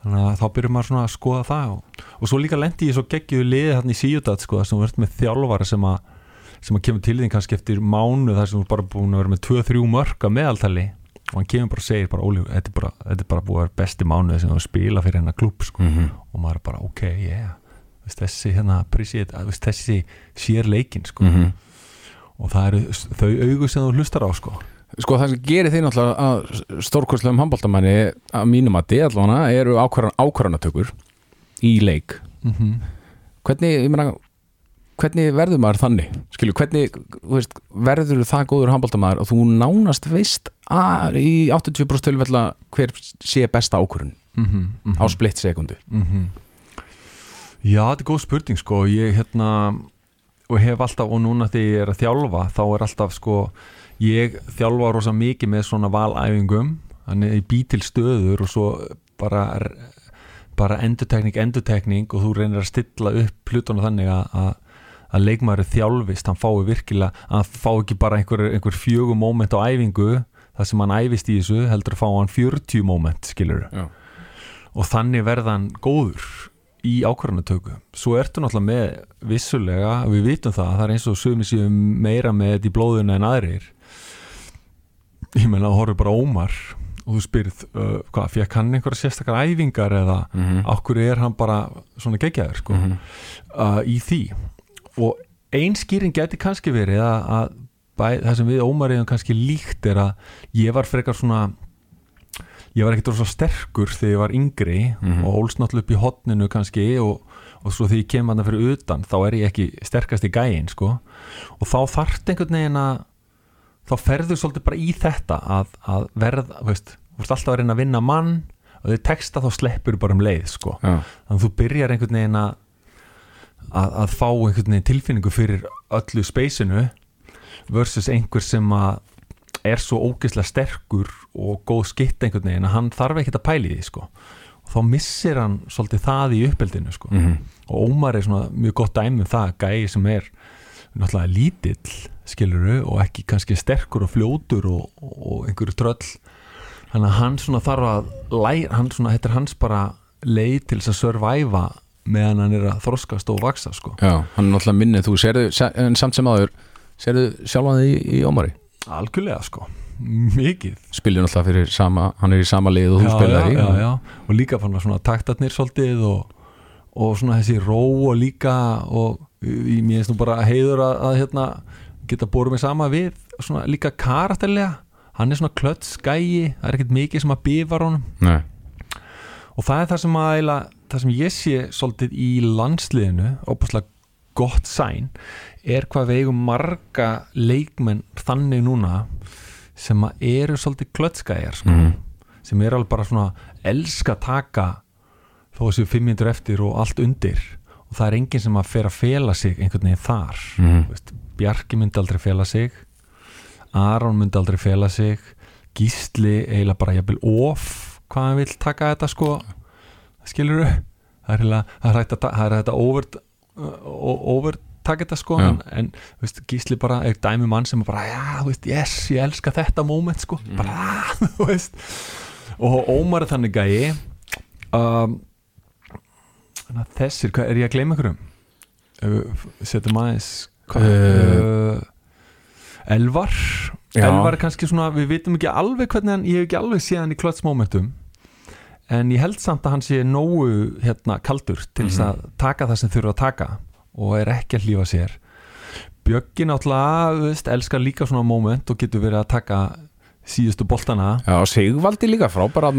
Þannig að þá byrjum maður svona að skoða það og, og svo líka lendi ég svo geggjuðu liði þarna í síudat sko þar sem þú ert með þjálfara sem að sem að kemur til þín kannski eftir mánu þar sem þú bara búin að vera með 2-3 mörg að meðaltali og hann kemur bara og segir bara, Óli, þetta er bara, þetta er bara búið að vera besti mánuði sem þú spila fyrir hennar klúb sko. -hmm. og maður er bara, ok, yeah Veist, þessi hérna, veist, þessi sér leikin sko. Mhm. og það eru þau augu sem þú hlustar á sko. Sko það sem gerir þið náttúrulega að stórkurslegum handbóltamanni að mínum að þið allavega eru ákvarðan, ákvarðanatökur í leik mm -hmm. hvernig, ég meina hvernig verður maður þannig? Skilju, hvernig, veist, verður það góður handbóltamaður og þú nánast veist að í 80% tilfella hver sé besta ákvörðun Mm -hmm. á splitt sekundu? Já, þetta er góð spurning sko. Ég hérna og hef alltaf, og núna þegar ég er að þjálfa þá er alltaf sko ég þjálfa rosa mikið með svona valæfingum. Þannig ég bý til stöður og svo bara bara endurtekning, endurtekning og þú reynir að stilla upp hlutunum þannig að, að, leikmaður þjálfist, hann fái virkilega hann fá ekki bara einhver, einhver fjögum moment á æfingu, það sem hann æfist í þessu heldur að fá hann 40 moment skilur Já. og þannig verða hann góður í ákvarðanatöku svo ertu náttúrulega með vissulega við vitum það, það er eins og sumi séu meira með þetta í blóðuna en aðrir ég meina að horfðu bara Ómar og þú spyrð, uh, hvað, fekk hann einhverja sérstakar æfingar eða Mhm. okkur er hann bara svona geggjaður sko, Mhm. uh, í því og ein skýring geti kannski verið að, að bæ, það sem við Ómar erum kannski líkt er að ég var frekar svona ég var ekkert svo sterkur þegar ég var yngri Mhm. og ólst náttúrulega upp í hotninu kannski og, og svo þegar ég kem hann fyrir utan þá er ég ekki sterkast í gæin sko. og þá þarft einhvern veginn að þá ferðu svolítið bara í þetta að, að verða, veist alltaf að reyna að vinna mann og þau texta þá sleppur bara um leið sko. Já, þannig að þú byrjar einhvern veginn að að, að fá einhvern veginn tilfinningu fyrir öllu speysinu versus einhver sem að er svo ógeðslega sterkur og góð skitt einhvern veginn að hann þarf ekkert að pæli því sko. og þá missir hann svolítið það í uppeldinu sko. Mhm. og Ómar er svona mjög gott dæmi um það gæi sem er náttúrulega lítill skiluru og ekki kannski sterkur og fljótur og, og einhverju tröll þannig að hann svona þarf að læra, hann svona, þetta er hans bara leið til þess að surviva meðan hann er að þroskast og vaksa sko. Já, hann er náttúrulega minnið. Þú serðu, se- en samt sem aður serðu sjálfan þig í, í Ómari? Algjörlega sko, mikið. Spilir náttúrulega fyrir sama, hann er í sama lið og þú spilar já, í. já, já. og líka fann að svona taktarnir svolítið og, og svona þessi ró og líka og í mér finnst nú bara heiður að, að hérna, geta bórið mig sama við svona líka karakterlega. Hann er svona klött skæi, það er ekkert mikið sem að bifar honum. Nei, og það er það sem að eila, það sem ég sé svolítið í landsliðinu opaslega gott sæn er hvað við eigum marga leikmenn þannig núna sem eru svolítið klötskæjar sko Mhm. sem er alveg bara svona elska taka þó að séu fimm minnur eftir og allt undir og það er enginn sem að fer að fela sig einhvern veginn þar. Þú veist, Bjarki myndi aldrei fela sig Aron myndi aldrei fela sig Gísli eiginlega bara jafnvel of hvað hann vil taka þetta sko skilur eiginlega það er hægt að ta- það er hægt að over, sko Já. en, veist, Gísli bara er dæmi mann sem bara já, veist, yes, ég elska þetta moment sko, bara, ah, þú veist. Og Ómar er þannig um, að þessir, hvað, er ég að gleyma einhverjum? Uh, setjum aðeins uh, Elvar. Já. Elvar er kannski svona, við vitum ekki alveg hvernig hann, ég hef ekki alveg séð hann í klötsmomentum en ég held samt að hann sé nógu hérna kaldur til þess að taka það sem þurfa að taka og er ekki að hlífa sér. Bjöggi náttúrulega, elskar líka svona moment og getur verið að taka síðustu boltana. Já, Sigvaldi líka frábæra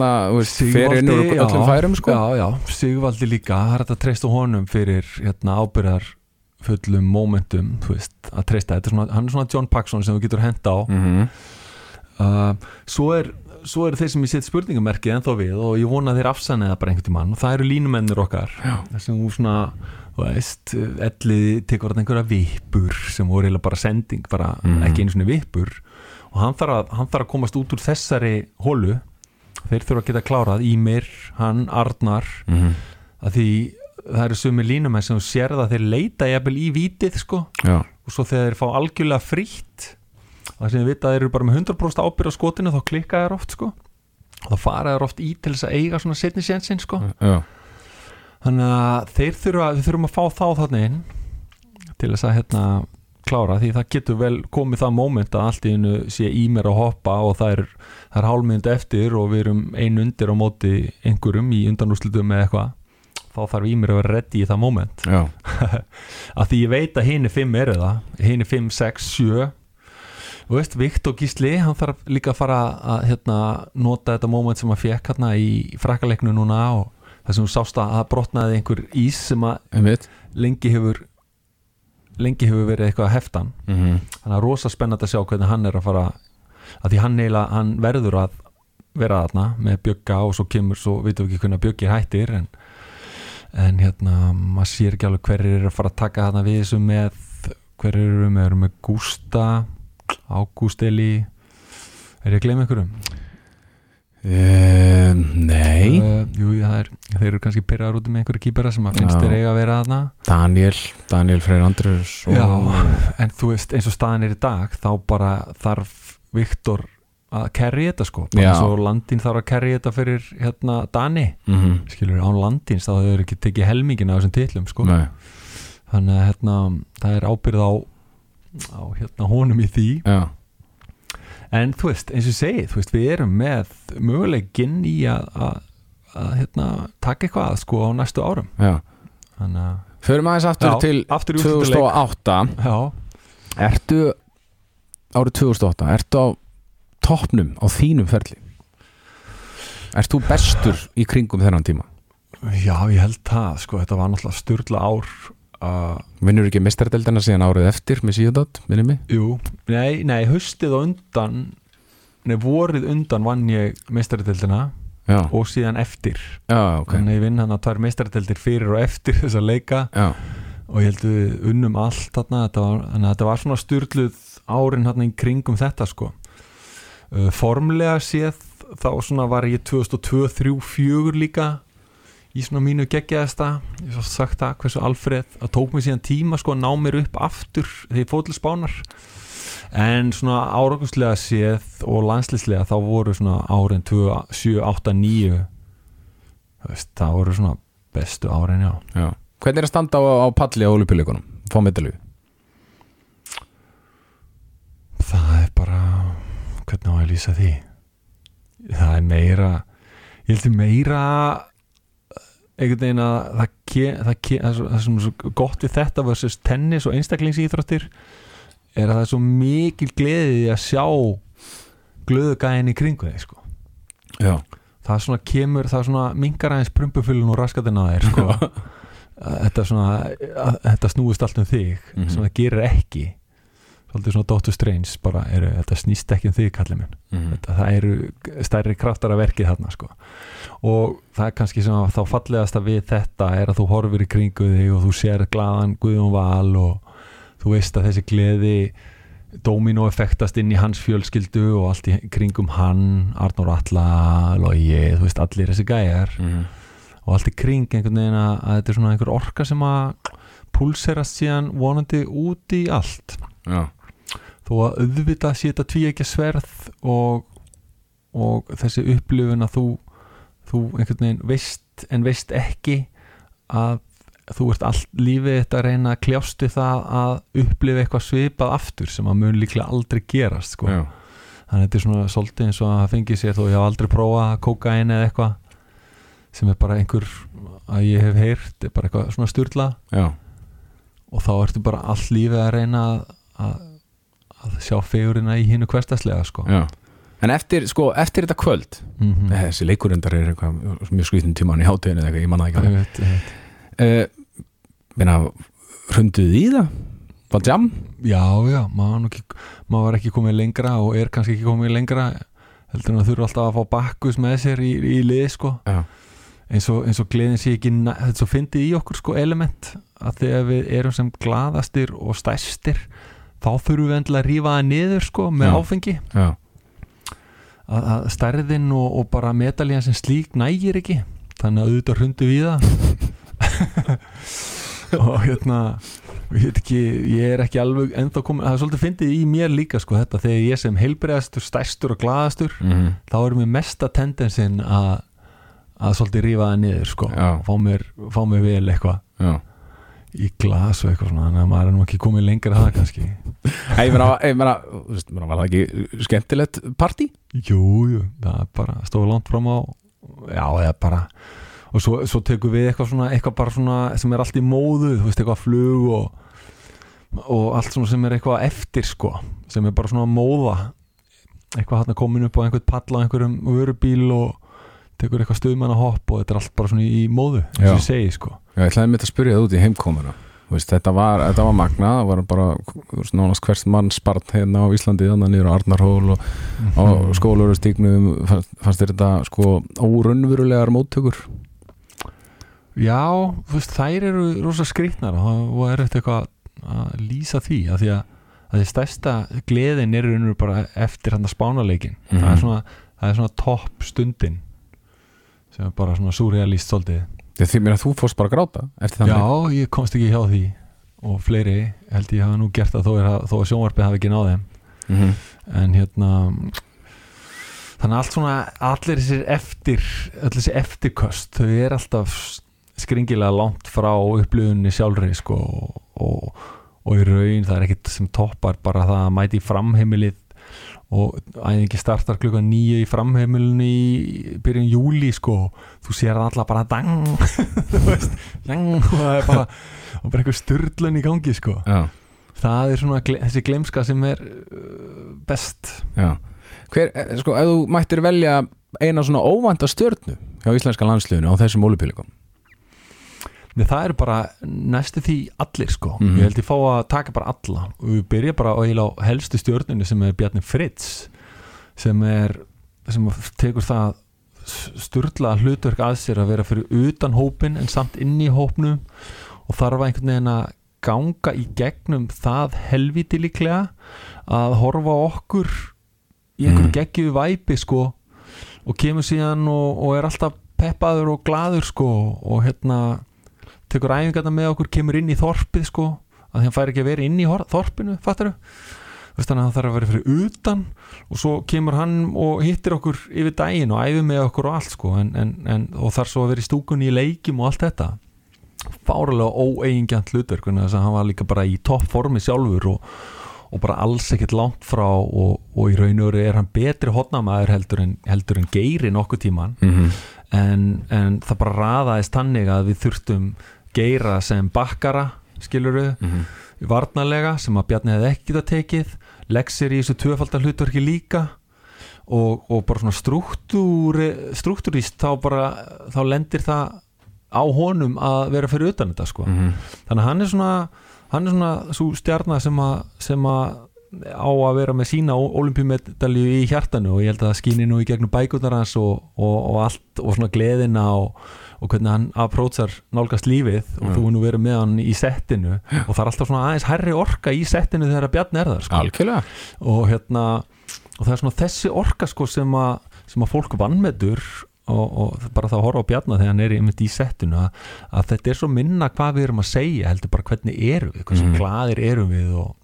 já, öllum færum sko. Já, já, Sigvaldi líka, það er að treysta honum fyrir hérna, ábyrðar fullum veist, að treysta. Er svona, hann er svona John Paxson sem þú getur henda á. Mhm. uh, svo er svo eru þeir sem ég set spurningamerkið ennþá við og ég vona þeir afsanna það bara einhvern tímann. Og það eru línumennir okkar. Sem þú svona, þú veist ellið tekur þarna einhverja vippur sem voru eiginlega bara sending, bara Mhm. ekki einu svona vippur. Og hann þarf, að, hann þarf að komast út úr þessari hólu. Þeir þurfa að geta klárað. Ímir, hann, Arnar. Mhm. að því það eru sumi línumenn sem þú sérð að þeir leita jafnvel í vítið sko. Já, og svo þegar þeir fá algjörlega frítt það sem við vita að þeir eru bara með 100% ábyrð á skotinu þá klikka þeir oft sko. Og þá fara þeir oft í til þess að eiga svona setni sénsinn sko. Já, þannig að þeir þurfa, við þurfum að fá þá þarna inn til þess að hérna klára því það getur vel komið það moment að allt í hennu sé í mér að hoppa og það er, er hálfmynd eftir og við erum ein undir á móti einhverjum í undanúslitum eða eitthvað þá þarf í mér að vera reddi í það moment. Já. Að því ég veit að hini fimm eru það hini fimm, sex, sjö og veist, Viktor Gísli hann þarf líka að fara að hérna, nota þetta moment sem hann fekk hérna í frakaleiknu núna og það sem þú sást að það brotnaði einhver ís sem að lengi hefur lengi hefur verið eitthvað að heftan Mhm. þannig að rosa spennandi að sjá hvernig hann er að fara að því hann eiginlega, hann verður að vera þarna með bjögga og svo kemur, svo vitum við ekki hvernig bjöggi hættir en, en hérna maður sér ekki alveg hverjir eru að fara að taka þarna við þessu með hverjir eru með, eru með Gústa Ágúst Eli er ég að gleyma einhverjum? um, Nei. Uh, jú, er, þeir eru kannski pyrraður út með einhverju kýpera sem að finnst Já. þeir eiga að vera þarna. Daniel, Daniel Freyr Andrus og... Já, en þú veist eins og staðan er í dag þá bara þarf Viktor að kerri þetta sko. Bara eins og landin þarf að kerri þetta fyrir hérna Dani, Mhm. skilur án landins þá hefur ekki tekið helmingin af þessum titlum sko. Nei, þannig að hérna það er ábyrð á, á hérna honum í því. Já, en þú veist, eins og segi þú veist, við erum með möguleikinn í að, að, að hérna, taka eitthvað sko á næstu árum. Já. þannig að Förum aðeins aftur Já, til aftur í úrslitaleik. 2008 já, Ertu árið 2008 Ertu á toppnum á þínum ferli? Ert þú bestur í kringum þennan tíma? Já, ég held það sko, þetta var náttúrulega styrla ár að Vinnur ekki mistaradeldina síðan árið eftir með síðan, minni mig? Jú, nei, nei, haustið á undan Nei, vorið undan vann ég meistaritildina Já, og síðan eftir. Já, ok. Þannig að ég vinn hann að tvær meistaritildir fyrir og eftir þessa leika. Já, og ég held við unnum allt þarna. Þetta var, þannig að þetta var svona styrluð árin hann í kringum þetta sko. Uh, Formlega séð þá svona var ég 2002, 3, 4 líka í svona mínu geggjaðasta ég svo sagt það, hversu Alfred það tók mig síðan tíma sko að ná mér upp aftur þegar spánar. En svona áranguslega séð og landslýslega þá voru svona árin 2, 7, 8, 9 Þú veist, það voru svona bestu árin já. Já. Hvernig er að standa á, á palli á olupíleikunum? Fá medalju? Það er bara hvernig á að lýsa því? Það er meira ég heldur meira einhvern veginn að það, ke, það, ke, það, er svona svo gott við þetta versus tennis og einstaklingsýþróttir er að það er svo mikil gleði að sjá glöðugæðin í kringu þig sko. Já, það er svona kemur, það er svona mingar aðeins prumpufylun og raskatina þér sko. Þetta, svona, að, þetta snúist allt um þig Mhm. sem það gerir ekki svolítið svona Dr. Strange bara eru, þetta snýst ekki um þig kallið minn mm. þetta, það eru stærri kraftar að verkið þarna sko. og það er kannski sem að þá fallegasta við þetta er að þú horfir í kringu þig og þú sér glaðan Guðjón Val og þú veist að þessi gleði domino effektast inn í hans fjölskyldu og allt í kringum hann Arnór Alla, Logi þú veist allir þessi gæjar Mm. og allt í kring einhvern veginn að, að þetta er svona einhver orka sem að púlserast síðan vonandi út í allt Já, þó að auðvitað sé þetta tví ekki sverð og, og þessi upplifun að þú þú einhvern veginn veist en veist ekki að þú ert allt lífið þetta að reyna að kljást við það að upplifa eitthvað svipað aftur sem að mun líklega aldrei gerast sko. þannig að þetta er svona svolítið eins og að fengi sér þó ég haf aldrei prófað kókain eða eitthvað sem er bara einhver að ég hef heyrt, er bara eitthvað svona styrla já, og þá ertu bara allt lífið að reyna að, að, sjá fegurina í hinnu hverstaslega sko. En eftir, sko, eftir þetta kvöld mm -hmm. Þessi leikurendar er eitthvað mjög skvítin tíman í eitthvað, ég manna ekki uh, Meina, hrunduðu í það? Var jam? já, já, maður, ekki, maður var ekki komið lengra og er kannski ekki komið lengra heldur en að þurfa alltaf að fá bakkus með sér í, í lið sko. Já, eins og, eins og gleðin sé ekki þetta svo fyndið í okkur sko element að þegar við erum sem glaðastir og stærstir þá þurfum við endilega að rífa það niður sko með Já. áfengi. Já, að, að stærðin og, og bara medalíðan sem slík nægir ekki. Þannig að auðvitað hrundu við það. Og hérna ég veit ekki, ég er ekki alveg ennþá komin, það er svolítið fyndið í mér líka sko þetta, þegar ég sem heilbreyðastur, stærstur og glaðastur, mm þá er mér mesta tendensin að að svolítið rífa það niður sko. Fá mér, fá mér vel eitthvað í glas og eitthvað svona þannig að maður er nú ekki komið lengra að það kannski Æ, Ég meina, var það ekki skemmtilegt partí? Jú, jú, það er bara stóð langt fram á já, eða bara og svo, svo tekur við eitthvað svona eitthvað bara svona sem er allt í móðu þú veist, eitthvað flug og, og allt svona sem er eitthvað eftir sko sem er bara svona móða eitthvað hann komin upp á einhvern pall á einhverjum vörubíl og tekur eitthvað stuðmann að hopp og þetta er allt bara svona í móðu eins og ég segi sko. Já, ég ætlaði mitt að spyrja það út í heimkomuna. Veist, þetta var, þetta var magna það var bara, veist, nánast hvers mann spart hérna á Íslandi, þannig á Arnarhól og á Mhm. skólaurustíknum fannst, fannst þér þetta sko órunverulegar móttökur? Já, veist, þær eru rosa skrýtnar og og er eitthvað að lýsa því að því að, að því stærsta gleðin er bara eftir hann að spánaleikin Mhm. það, er svona, það er svona topp stundin sem er bara svona surrealist svolítið. Því mér að þú fórst bara að gráta eftir Já, þannig ég komst ekki hjá því og fleiri held ég hafa nú gert það þó, er, þó að sjónvarpið hafi ekki náð þeim. Mm -hmm. en hérna þannig allt svona allir þessir eftir allir þessi eftirköst þau er alltaf skringilega langt frá upplifunni sjálfri sko og, og, og í raun það er ekkit sem toppar bara það að mæti framheimilið og æfingi startar klukkan nýju í framheimilinu í byrjun júli sko. Þú sér það alla bara dang. Þú veist, dang. Og það er bara, bara eitthvað styrlun í gangi sko. Já, það er svona þessi gleimska sem er uh, best. Já. Hver, eh, sko, ef þú mættir velja eina svona óvænta stjörnu hjá íslenska landsliðinu á þessum ólupílikum Nei, það eru bara næstu því allir sko Mhm. ég held ég fá að taka bara alla og við byrja bara á, helstu stjörnunni sem er Bjarni Fritz sem er sem tekur það sturla hlutverk að sér að vera fyrir utan hópin en samt inn í hópnum og þarf einhvern veginn að ganga í gegnum það helviti líklega að horfa okkur í einhver Mm. geggju væpi sko og kemur síðan og, og er alltaf peppaður og glaður sko og hérna tekur æfingarna með okkur, kemur inn í þorpið sko, að hann fær ekki að vera inn í þorpinu, fattar þú? Þannig að hann þarf að vera fyrir utan og svo kemur hann og hittir okkur yfir daginn og æfir með okkur og allt sko, en, en, en, og þarf svo að vera í stúkunni í leikjum og allt þetta. Fárulega óeigingjant hlutverk þannig að hann var líka bara í toppformi sjálfur og, og bara alls ekkert langt frá og, og í raun og veru er hann betri hotnamaður heldur en, heldur en geiri nokkuð tíman mm -hmm. en, en það bara raðaðist þannig að við þurftum geira sem bakkara skiluru, Mhm. varnarlega sem að Bjarni hefði ekki getað tekið leksir í þessu tvöfaldar hlutverki líka og, og bara svona struktúri struktúrist þá bara þá lendir það á honum að vera fyrir utan þetta sko Mhm. þannig að hann er svona hann er svona svo stjarnar að sem að á að vera með sína olimpíumedalju í hjartanu og ég held að það skýni nú í gegnum bækurnar hans og, og, og allt og svona gleðina og, og hvernig hann aprótsar nálgast lífið og Já. þú er nú verið með hann í settinu og það er alltaf svona aðeins herri orka í settinu þegar að Bjarni er þar sko. Og hérna og það er svona þessi orka sko sem að, sem að fólk vannmetur og, og bara það að horfa á Bjarni þegar hann er í settinu að, að þetta er svo minna hvað við erum að segja heldur bara hvernig erum við, hversu Mhm. glaðir erum við og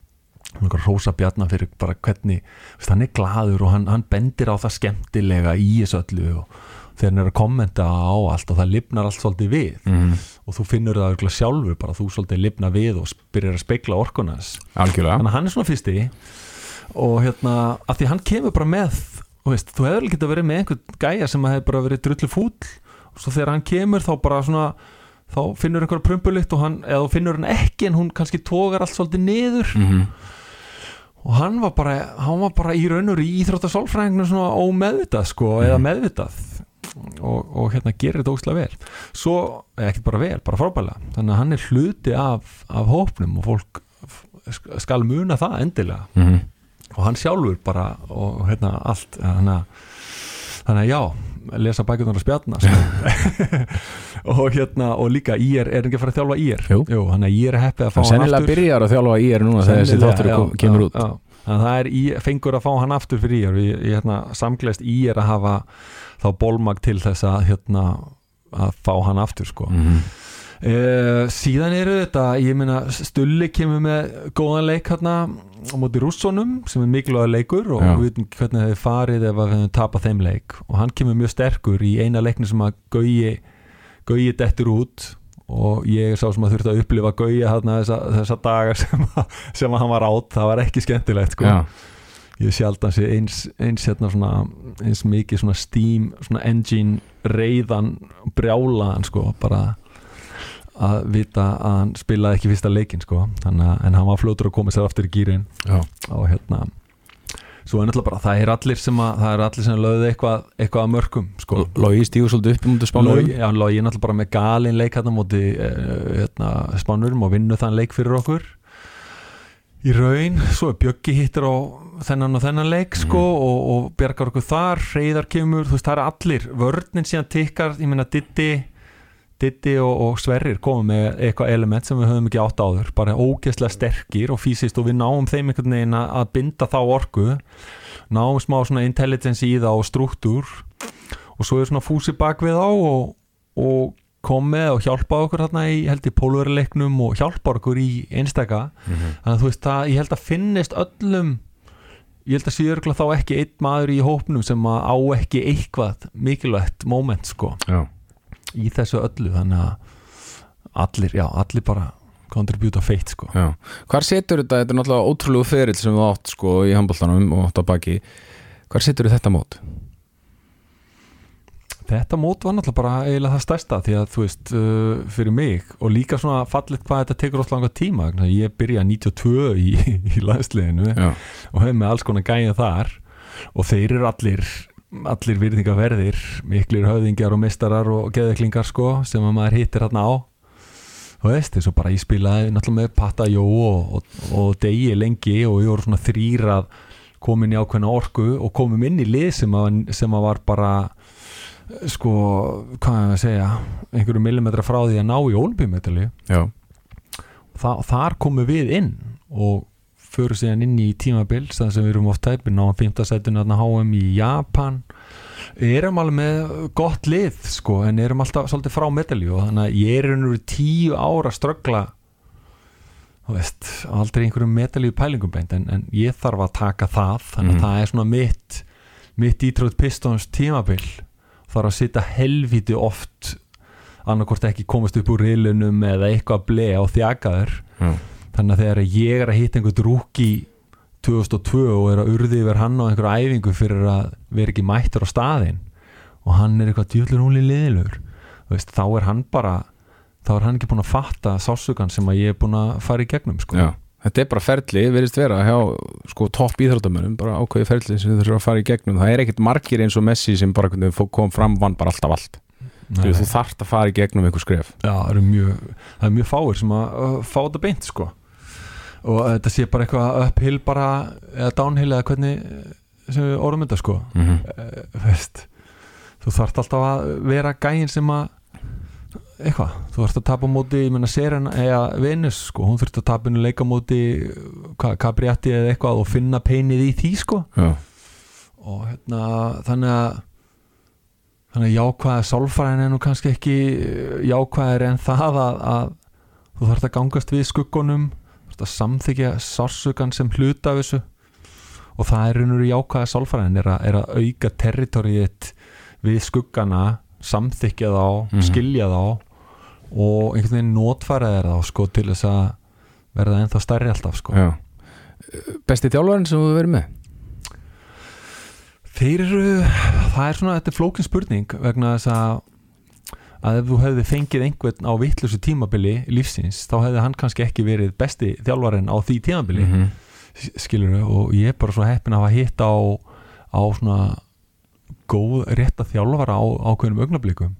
rosa Bjarni fyrir bara hvernig, veist, hann er glaður og hann, hann bendir á það skemmtilega í þessu öllu og þegar hann er að kommenta á allt og það lifnar allt svolítið við. Mm og þú finnur það örugglega sjálfur bara þú svolítið lifna við og byrjar að spegla orkunas Algjörlega. Þannig að hann er svona fyrsti og hérna, að því hann kemur bara með og veist, þú hefur ekki verið með einhvern gæja sem hefur bara verið drullu fúll og svo þegar hann kemur þá bara svona þá finnur einhver prumpulitt og hann, eða þú finnur hann ekki en hún kannski tógar allt svolítið niður. Mm og hann var bara, hann var bara í raunur í íþróttasálfræðinginu svona ómeðvitað sko, eða meðvitað. Og, og hérna gerir þetta óslega vel. Svo, ekki bara vel, bara frábælega þannig að hann er hluti af, af hópnum og fólk sk- skal muna það endilega. -hmm. og hann sjálfur bara og hérna allt þannig að, þannig að já lesa bækurnar að spjarna sko. og hérna og líka IR er ekki að fara að þjálfa IR Jú. Jú, hann er IR er heppið að fá hann sennilega aftur byrjar að þjálfa í er núna þegar þessi Sennilega, þáttur kemur já, út já. Þannig að það er í, fengur að fá hann aftur fyrir IR ég, ég hérna, samgleist IR að hafa þá bólmag til þess að hérna, að fá hann aftur sko. mm -hmm. Uh, síðan eru þetta, ég meina Stulli kemur með góðan leik hérna á móti rússonum sem er mikilvæg leikur og Já. við veitum hvernig það er farið ef við hefum tapað þeim leik og hann kemur mjög sterkur í eina leikni sem að Gauji Gauji dettur út og ég sá sem að þurfti að upplifa Gauji hérna þessa, þessa daga sem að, sem að hann var átt, það var ekki skemmtilegt sko. Já, ég sé alltaf sé eins, eins hérna svona eins mikið svona steam svona engine reyðan brjálaðan sko bara að vita að hann spilaði ekki fyrsta leikin sko. Þannig, að- en hann var fljótur að koma sér aftur í gýrin og hérna svo er náttúrulega bara, það er allir sem að það er allir sem lögðu eitthvað, eitthvað að mörkum sko. Logi stígur svolítið upp mútið spánurum já, Logi er náttúrulega bara með galin leik hérna móti uh, hérna, spánurum og vinnu þann leik fyrir okkur. Í raun, svo er Bjöggi hittir á þennan og þennan leik sko og, og bjargar okkur þar, reyðar kemur þú veist, það er allir, vörnin síðan tikkar ég meina Diddi Diddi og, og Sverrir komum með eitthvað element sem við höfum ekki átt áður. Bara ógeðslega sterkir og fysiskt og við náum þeim einhvern veginn að að binda þá orku. Náum smá svona intelligence í það og struktúr. Og svo er svona fúsi bak við á og, og kom með og hjálpa okkur hérna í held í pólverileiknum og hjálpa okkur í einstaka. Þannig að þú veist það, ég held að finnist öllum ég held að sé örgulega þá ekki einn maður í hópnum sem að á ekki eitthvað mikilvægt moment sko. Já, í þessu öllu þannig að allir, já, allir bara contribute feitt sko Já. Hvar setur þetta, þetta er náttúrulega ótrúlegu ferill sem við átt sko í handbóltanum og átt á baki Hvar setur þetta mót? Þetta mót var náttúrulega bara eiginlega það stærsta því að þú veist, uh, fyrir mig og líka svona fallit hvað þetta tekur óslega langa tíma ég byrja 92 í, í landsliðinu Já, og hef með alls konar gæja þar og þeir eru allir allir virðingaverðir miklir höfðingjar og mistarar og geðeklingar sko sem að maður hittir hérna á. Þú veist, eins og bara ég spilaði náttúrulega með Patta Jó og, og, og Degi lengi og ég voru svona þrýrað komin í ákveðna orku og komum inn í lið sem að, sem að var bara sko, hvað er að segja einhverju millimetra frá því að ná í olimpíumetali já, Þa, þar komum við inn og fyrir síðan inn í tímabil sem við erum oft tæpin á 5. setinu að HM í Japan. Erum alveg með gott lið sko, en erum alltaf svolítið frá medalju og þannig að ég er einhverju tíu ára að ströggla veist, aldrei einhverjum medalju pælingum beint, en, en ég þarf að taka það, þannig að Mhm. það er svona mitt mitt ítrótt pistons tímabil. Þarf að sitja helviti oft annarkvort ekki komast upp úr reilunum eða eitthvað ble á þjakaður. Já, þannig að þegar ég er að hitta einhvern rúki 2002 og er að urði yfir hann á einhverju æfingu fyrir að vera ekki mættur á staðinn og hann er eitthvað djúllur húli liðilegur veist, þá er hann bara þá er hann ekki búin að fatta sásugan sem að ég er búin að fara í gegnum sko. já Þetta er bara ferli, verðist vera hjá sko topp íþróttamönnum, bara ákveði ferli sem þau þurfa að fara í gegnum, það er ekkert margir eins og Messi sem bara kom fram vann bara alltaf allt, Nei, þú, þú þarft að fara í gegnum einhver skref. Já, það eru mjög, það er mjög fáir sem að fá þetta beint sko og uh, þetta sé bara eitthvað uphill bara eða downhill eða hvernig uh, sem við orðum þetta sko. Mm -hmm. veist, þú þarft alltaf að vera gæinn sem að eitthvað, þú þarft að tapa móti ég menna Serena eða Venus sko hún þurft að tapa inn leika á móti hvað, Capriati eða eitthvað og finna peinið í því sko. Já, og hérna þannig að þannig að jákvæða sálfræðin er nú kannski ekki jákvæðir en það að, að þú þarft að gangast við skuggunum þarft að samþykja sársugan sem hluta af þessu og það er raunur jákvæða sálfræðin er, er að auka territorið við skuggana samþykja þá, Mhm. skilja þá og einhvern veginn notfæra þeir þá sko til þess að verða ennþá stærri alltaf sko já Besti þjálfarinn sem þú verið með? Þeir eru, það er svona, þetta er flókin spurning vegna þess að að ef þú hefði fengið einhvern á vittlusu tímabili lífsins, þá hefði hann kannski ekki verið besti þjálfarinn á því tímabili. Mm -hmm. skilur og ég er bara svo heppin að hafa hitt á, á svona góð, rétta þjálfara á ákveðnum augnablikum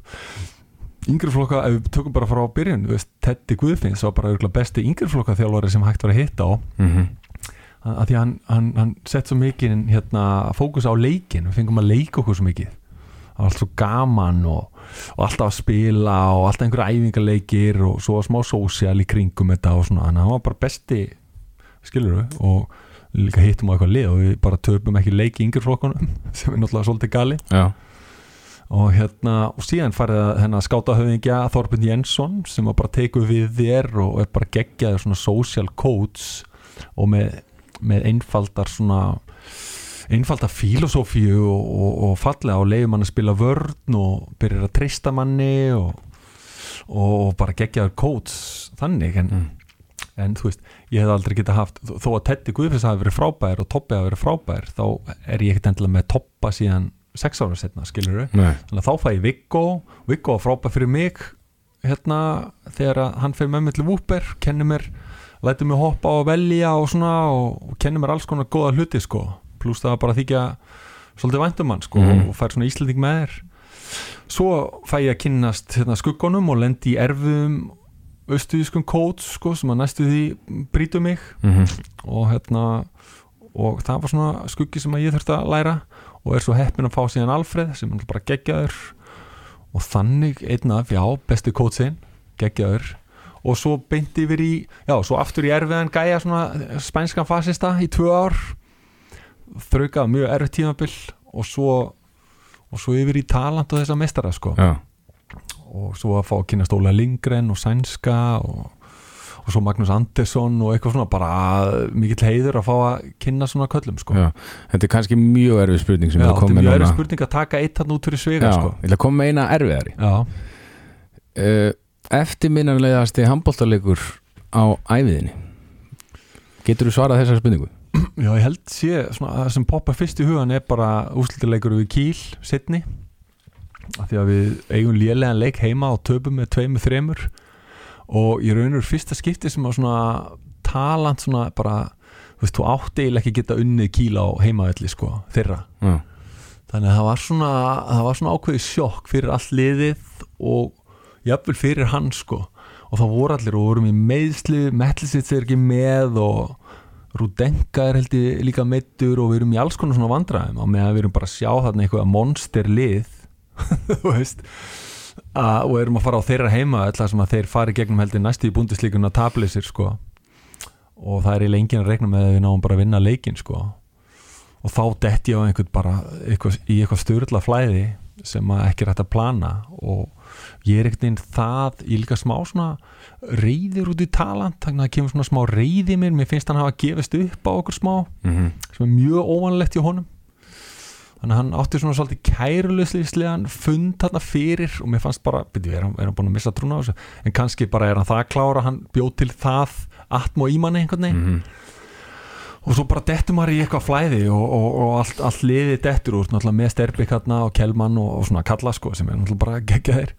yngri flokka, ef við tökum bara frá byrjun veist, Teddy Guðfinns var bara besti yngri flokka þjálfari sem hægt var að hitta á. Að því að hann, hann, hann sett svo mikið hérna, fókus á leikin við fengum að leika okkur svo mikið. Það var allt svo gaman og, og alltaf að spila og alltaf einhverja æfingarleikir og svo smá sósial í kringum þetta og svona, þannig að hann var bara besti skilur við og líka hittum á eitthvað lið og við bara töpum ekki leik í yngir flokkunum sem er náttúrulega svolítið gali. Já, og hérna og síðan farið að hennar skáta höfingja Þorbjörn Jensson sem var bara teikuð við þér og er bara geggjaður svona social coach og með, með einfaldar svona einfaldar filosófíu og, og, og fallega og leiður mann að spila vörn og byrjar að treysta manni og, og bara geggjaður coach þannig en, Mm. en þú veist, ég hef aldrei getað haft þó að Teddy Guðfins hafi verið frábær og Toppi hafi verið frábær þá er ég ekkert endilega með Toppa síðan sex ára setna, skilur nei, þannig að þá fæ ég Viggo Viggo var frábær fyrir mig hérna þegar hann fyrir með mig til Wooper kennir mér, lætur mig hoppa og velja og svona og kennir mér alls konar góða hluti sko, pluss það bara þykja svolítið væntum hann sko Mhm. og fær svona íslending með þér. Svo fæ ég að kynnast hérna, skuggunum og lendi í erfum austuðískum kóts sko sem að næstu því brýtu mig. Mm og hérna og það var svona skuggi sem að ég þurfti að læra og er svo heppin að fá síðan Alfreð sem er bara geggjaður. Og þannig einn af, já, besti kótsinn geggjaður. Og svo beint yfir í, já, svo aftur í erfiðan gæja svona spænskan fasista í tvö ár þraukað mjög erfið tímabil og svo og svo yfir í talant og þessa meistara sko. Já, og svo að fá að kynast Óla Lindgren og Sænska og, og svo Magnús Andersson og eitthvað svona bara mikill heiður að fá að kynna svona köllum sko. já. Þetta er kannski mjög erfið spurning Já, þetta er mjög erfið spurning að taka eitt hann út fyrir svega sko. ég ætla að koma eina erfiðari. Uh, Eftirminnanlegasti handbóltalegur á æfiðinni Getur þú svarað þessar spurningu? Já, ég held sé, svona, það sem poppar fyrst í hugan er bara úslitileikur við Kíl setni af því að við eigum lélegan leik heima og töpum með tveimur þremur. Og ég raunur fyrsta skipti sem að svona talant svona bara þú veist, þú átti eiginlega ekki geta unnið Kíl á heimavelli sko, þeirra. Já, þannig að það var svona svona ákveðið sjokk fyrir allt liðið og jafnvel fyrir hann sko. Og það voru allir og vorum í meðsli Mettlisitt er ekki með og Rudenka er held ég líka meittur og við erum í alls konar svona vandræðum og meðan við erum bara að sjá þarna eitthvað monster lið. Þú veist að, og erum að fara á þeirra heima alltaf sem að þeir fari gegnum held ég næstu í búndislíkuna tablisir sko. Og það er í lengin að regna með að við náum bara að vinna leikin sko. Og þá detti ég á einhvern bara eitthvað, í eitthvað styrla flæði sem að ekki er hægt að plana og ég er einhvern veginn það ég er líka smá svona reyðir út í talant þannig að það kemur svona smá reyði í mér. Mér finnst hann hafa gefist upp á okkur smá mhm, sem er mjög óvanlegt hjá honum. Þannig að hann átti svona svolítið kærulegslegan fund þarna fyrir og mér fannst bara, byrju, er hann, er hann búin að missa trúna á þessu? En kannski bara er hann það klára hann bjóð til það atmo í manni einhvern veginn. Mhm. Og svo bara dettur maður í eitthvað flæði og, og, og allt, allt liðið dettur úr náttúrulega með Sterbik og Kjellmann og, og svona Kalla sko sem er náttúrulega bara geggjaðir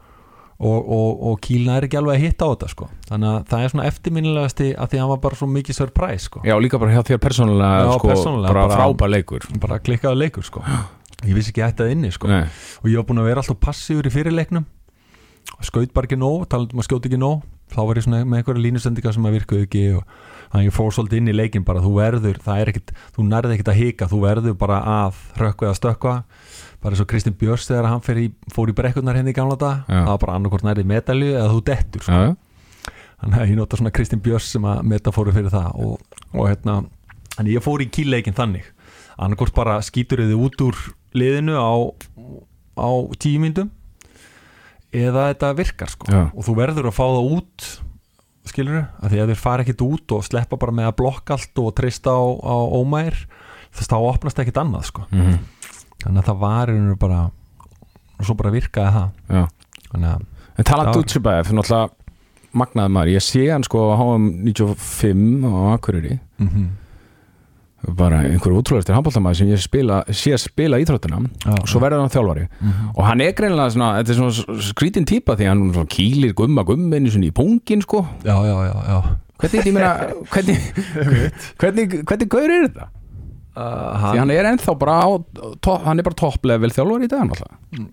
og, og, og Kílna er ekki alveg að hitta á þetta sko. Þannig að það er svona eftirminnilegasti að því að hann var bara svo mikið surprise sko. Já, líka bara hjá þér persónulega Já, sko, persónulega, bara, bara- frábær leikur. bara klikkaði leikur sko. Ég vissi ekki að þetta inni sko. Og ég var búin að vera alltaf passífur í fyrirleiknum. Skaut bara ekki nóg, talandi um að skjóta ekki nóg. Þá var ég svona með einhverja línusendingar sem að virkuðu ekki og þannig að ég fór svolítið inn í leikin bara þú verður, það er ekkit, þú nærði ekkit að hika þú verður bara að hrökkva eða stökkva bara eins og Kristinn Björns þegar hann í, fór í brekkurnar henni í gamla dag Já. það var bara annarkort nærði medalju eða þú dettur sko. já, þannig að ég nota svona Kristinn Björns sem að metafóru fyrir það og, og hérna, þannig ég fór í kíleikin þannig annarkort bara skýtur þið út úr liðinu á, á tíu myndum eða þetta virkar sko Já. og þú verður að fá það út skilur að því að þeir fara ekkit út og sleppa bara með að blokka allt og trista á, á ómær þess þá opnast ekkit annað sko mhm, þannig að það var í rauninu bara og svo bara virkaði það. Já. Þannig að En talað Já. Dutchebæf, náttúrulega magnaði maður, ég sé hann sko á HM 95 á Akureyri. Mm bara einhver útrúlega handbóltamaður sem ég spila, sé spila íþróttina. Já, og svo verður hann þjálfari. Mhm. og hann er greinilega svona, þetta er svona skrítin típa því hann svona kýlir gumma gumminni svona í pungin sko. Já, já, já, já. hvernig, ég meina, hvernig hvernig, hvernig gaur er þetta? Uh, Því hann er ennþá bara á, to, hann er bara topplevel þjálfari í dag náttúrulega.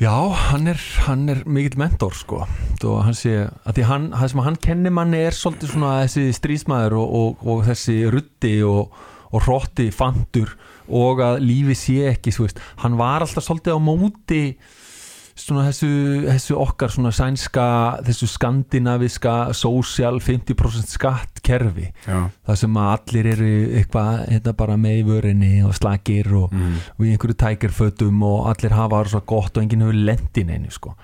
Já, hann er, hann er mikill mentor sko. Og hann sé, að því hann, það sem hann kennir manni er svolítið svona þessi strísmaður og, og, og þessi ruddi og, og hrotti fantur og að lífi sé ekki, þú veist. Hann var alltaf svolítið á móti svona þessu, þessu okkar svona sænska, þessu skandinaviska social 50% skattkerfi Já, það sem að allir eru eitthvað hérna bara með í vörinni og slagir og, mm. í einhverju tækirfötum og allir hafa það svo gott og enginn hefur lendin einu sko.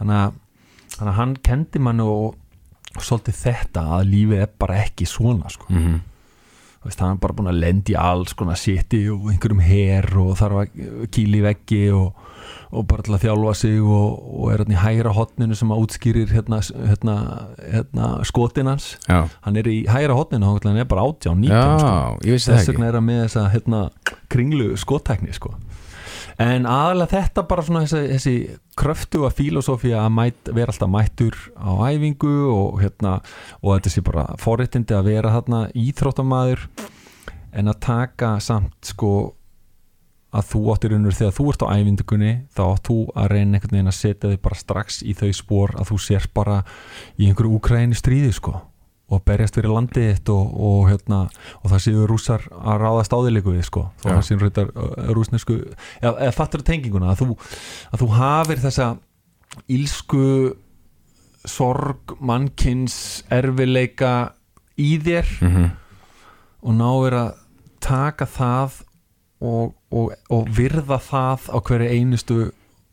þannig að, þannig að hann kendi mann og, og svolítið þetta að lífið er bara ekki svona sko. Mm Þú veist, hann er bara búin að lendi alls konar seti og einhverjum her og þarf að kýla í veggi og, og bara til að þjálfa sig og, og er hann í hægra hotninu sem að útskýrir hérna, hérna, hérna skotin hans. Já, hann er í hægra hotninu, hann er bara 18, 19 já sko. þess vegna er hann með þessa hérna, kringlu skottækni sko. en aðalega þetta bara svona þessi, þessi kröftuga filosófía að mæt, vera alltaf mættur á æfingu og, hérna, og þetta sé bara forréttindi að vera þarna íþróttamaður en að taka samt sko að þú áttir unnur þegar þú ert á æfindugunni þá átt þú að reyna einhvern veginn að setja þig bara strax í þau spór að þú sér bara í einhverju úkræðinu stríði sko og berjast fyrir landið þitt og, og, hérna, og það séu rússar að ráðast áðilegu við sko Já. það séu reyndar rússnesku eða, eða fattur tenginguna að þú, að þú hafir þessa ílsku sorg, mannkins erfileika í þér mm og náir að taka það og, og, og virða það á hverju einustu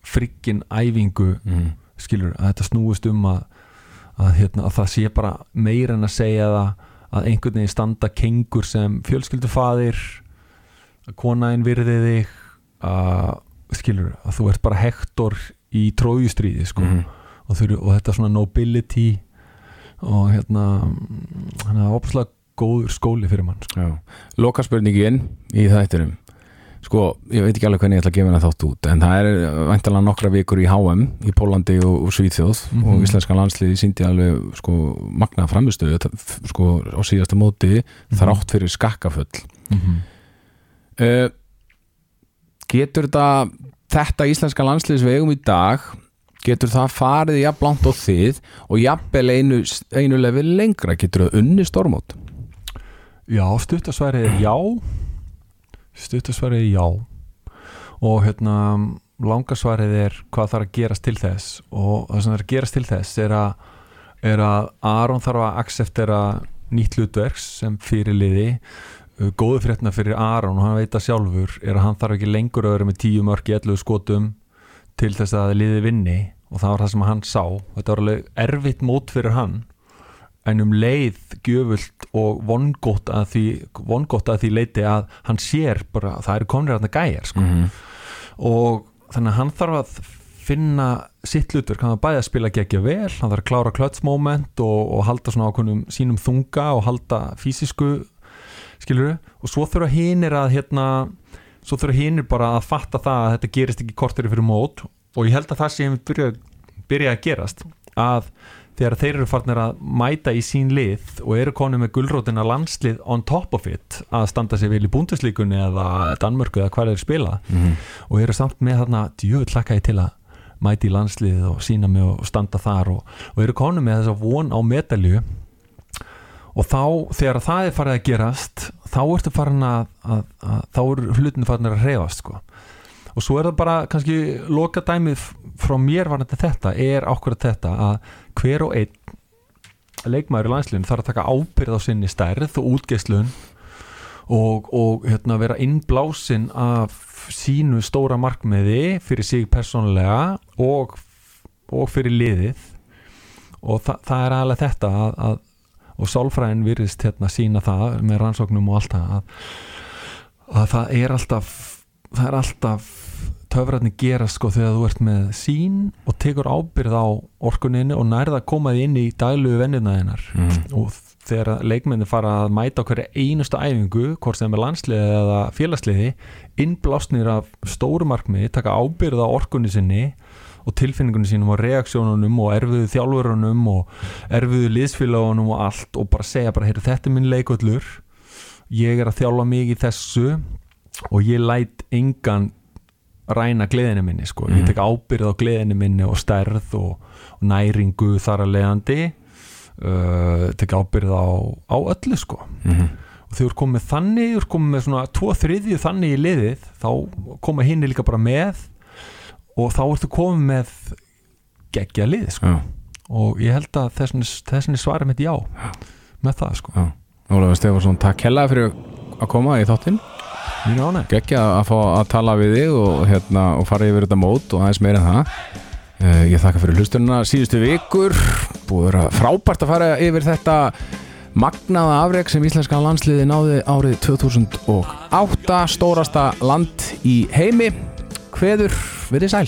friggin æfingu -hmm. skilur, að þetta snúist um að, að, hérna, að það sé bara meira en að segja það að einhvern veginn standa kengur sem fjölskyldufaðir að konaðin virði þig að skilur, að þú ert bara hektor í trójustríði sko Mhm. og, þurfi, og þetta svona nobility og hérna hann er opaslega góður skóli fyrir mann sko. Loka spurningin í þættinum Sko, ég veit ekki alveg hvernig ég ætla að gefa hennar þátt út en það er væntalega nokkra vikur í HM í Pólandi og, og Svíþjóð Mhm. og íslenska landsliði síndi alveg sko magnaða framistöðu sko á síðasta móti þrátt fyrir skakkafull mm -hmm. uh, Getur þetta þetta íslenska landsliðsvegum í dag getur það farið jafn langt og þið og jafnvel einu, einu lefi lengra? Getur það unni stormót Já, stuttasværið er já stuttasværið er já. Og hérna langasværið er hvað þarf að gerast til þess. Og það sem þarf að gerast til þess er að, er að Aron þarf að acceptera nýtt hlutverks sem fyrirliði. Uh, góðu fréttina fyrir Aron og hann veit að sjálfur er að hann þarf ekki lengur að vera með tíu í 11 skotum til þess að liði vinni. Og það var það sem hann sá. Þetta var alveg erfitt mót fyrir hann en um leið gjöfult og vongott að því vongott að því leiti að hann sér bara að það eru komnir að það gæjar sko. -hmm. og þannig að hann þarf að finna sitt hlutverk, hann þarf bæði að spila geggja vel, hann þarf að klára klötsmoment og, og halda svona ákveðnum sínum þunga og halda fysisku skilur og svo þurfa hinir að hérna, svo þurfa hinir bara að fatta það að þetta gerist ekki korteri fyrir mót og ég held að það sé byrja, byrja að gerast að þegar þeir eru farnir að mæta í sín lið og eru konið með gulrótina landslið on top of it að standa sér vel í búnduslíkunni eða Danmörku eða hvað er spila. Og eru samt með þarna ég til að mæti í landsliðið og sína mig og standa þar og, og eru konum með þess að von á medalju og þá þegar það er farið að gerast þá ertu farin að, að, að þá eru hlutinu farin að reyfast sko. og svo er það bara kannski loka dæmið frá mér var þetta er ákveður þetta að hver og einn leikmaður í landsliðinu þarf að taka ábyrð á sinni stærð og útgeislun og, og hérna, vera innblásin af sínu stóra markmiði fyrir sig persónulega og, og fyrir liðið. Og þa það er alveg þetta að, að, og sálfræðin virðist hérna sína það með rannsóknum og allt það að, að það er alltaf það er alltaf töfratni gera sko þegar þú ert með sín og tekur ábyrð á orkuninni og nærða að koma því inn í daglugu vennina þennar Mhm. og þegar leikmenni fara að mæta hverju einustu æfingu hvort sem er landsliði eða félagsliði innblásnir af stóru markmiði taka ábyrð á orkunni sinni og tilfinningunni sínum og reaksjónunum og erfiðu þjálfurunum og erfiðu liðsfélagunum og allt og bara segja bara, heyrðu þetta er minn leikullur ég er að þjálfa mig í þessu og ég læt engan ræna gleðinu minni sko. ég Mhm. tek ábyrð á gleðinu minni og stærð og, og næringu þar að leiðandi uh, tek ábyrð á, á öllu sko Mhm. og þegar þú er komið þannig, þú er komið með svona tvo þriðju þannig í liðið þá koma hinn líka bara með og þá ertu komið með geggja lið sko. Já, og ég held að þessin, þessin svarið mitt já með það sko já Ólafur Stefansson, takk hella fyrir að koma í þáttinn Gekkja að fá að tala við þig og, hérna, og fara yfir þetta mót og aðeins meira en það. Uh, Ég þakka fyrir hlustununa síðustu vikur. Búið að vera frábært að fara yfir þetta magnaða afreg sem íslenska landsliði náði árið 2008 stórasta land í heimi. Hveður, verið sæl.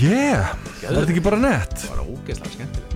Yeah, það er ekki bara nett? Bara ógeðslega skemmt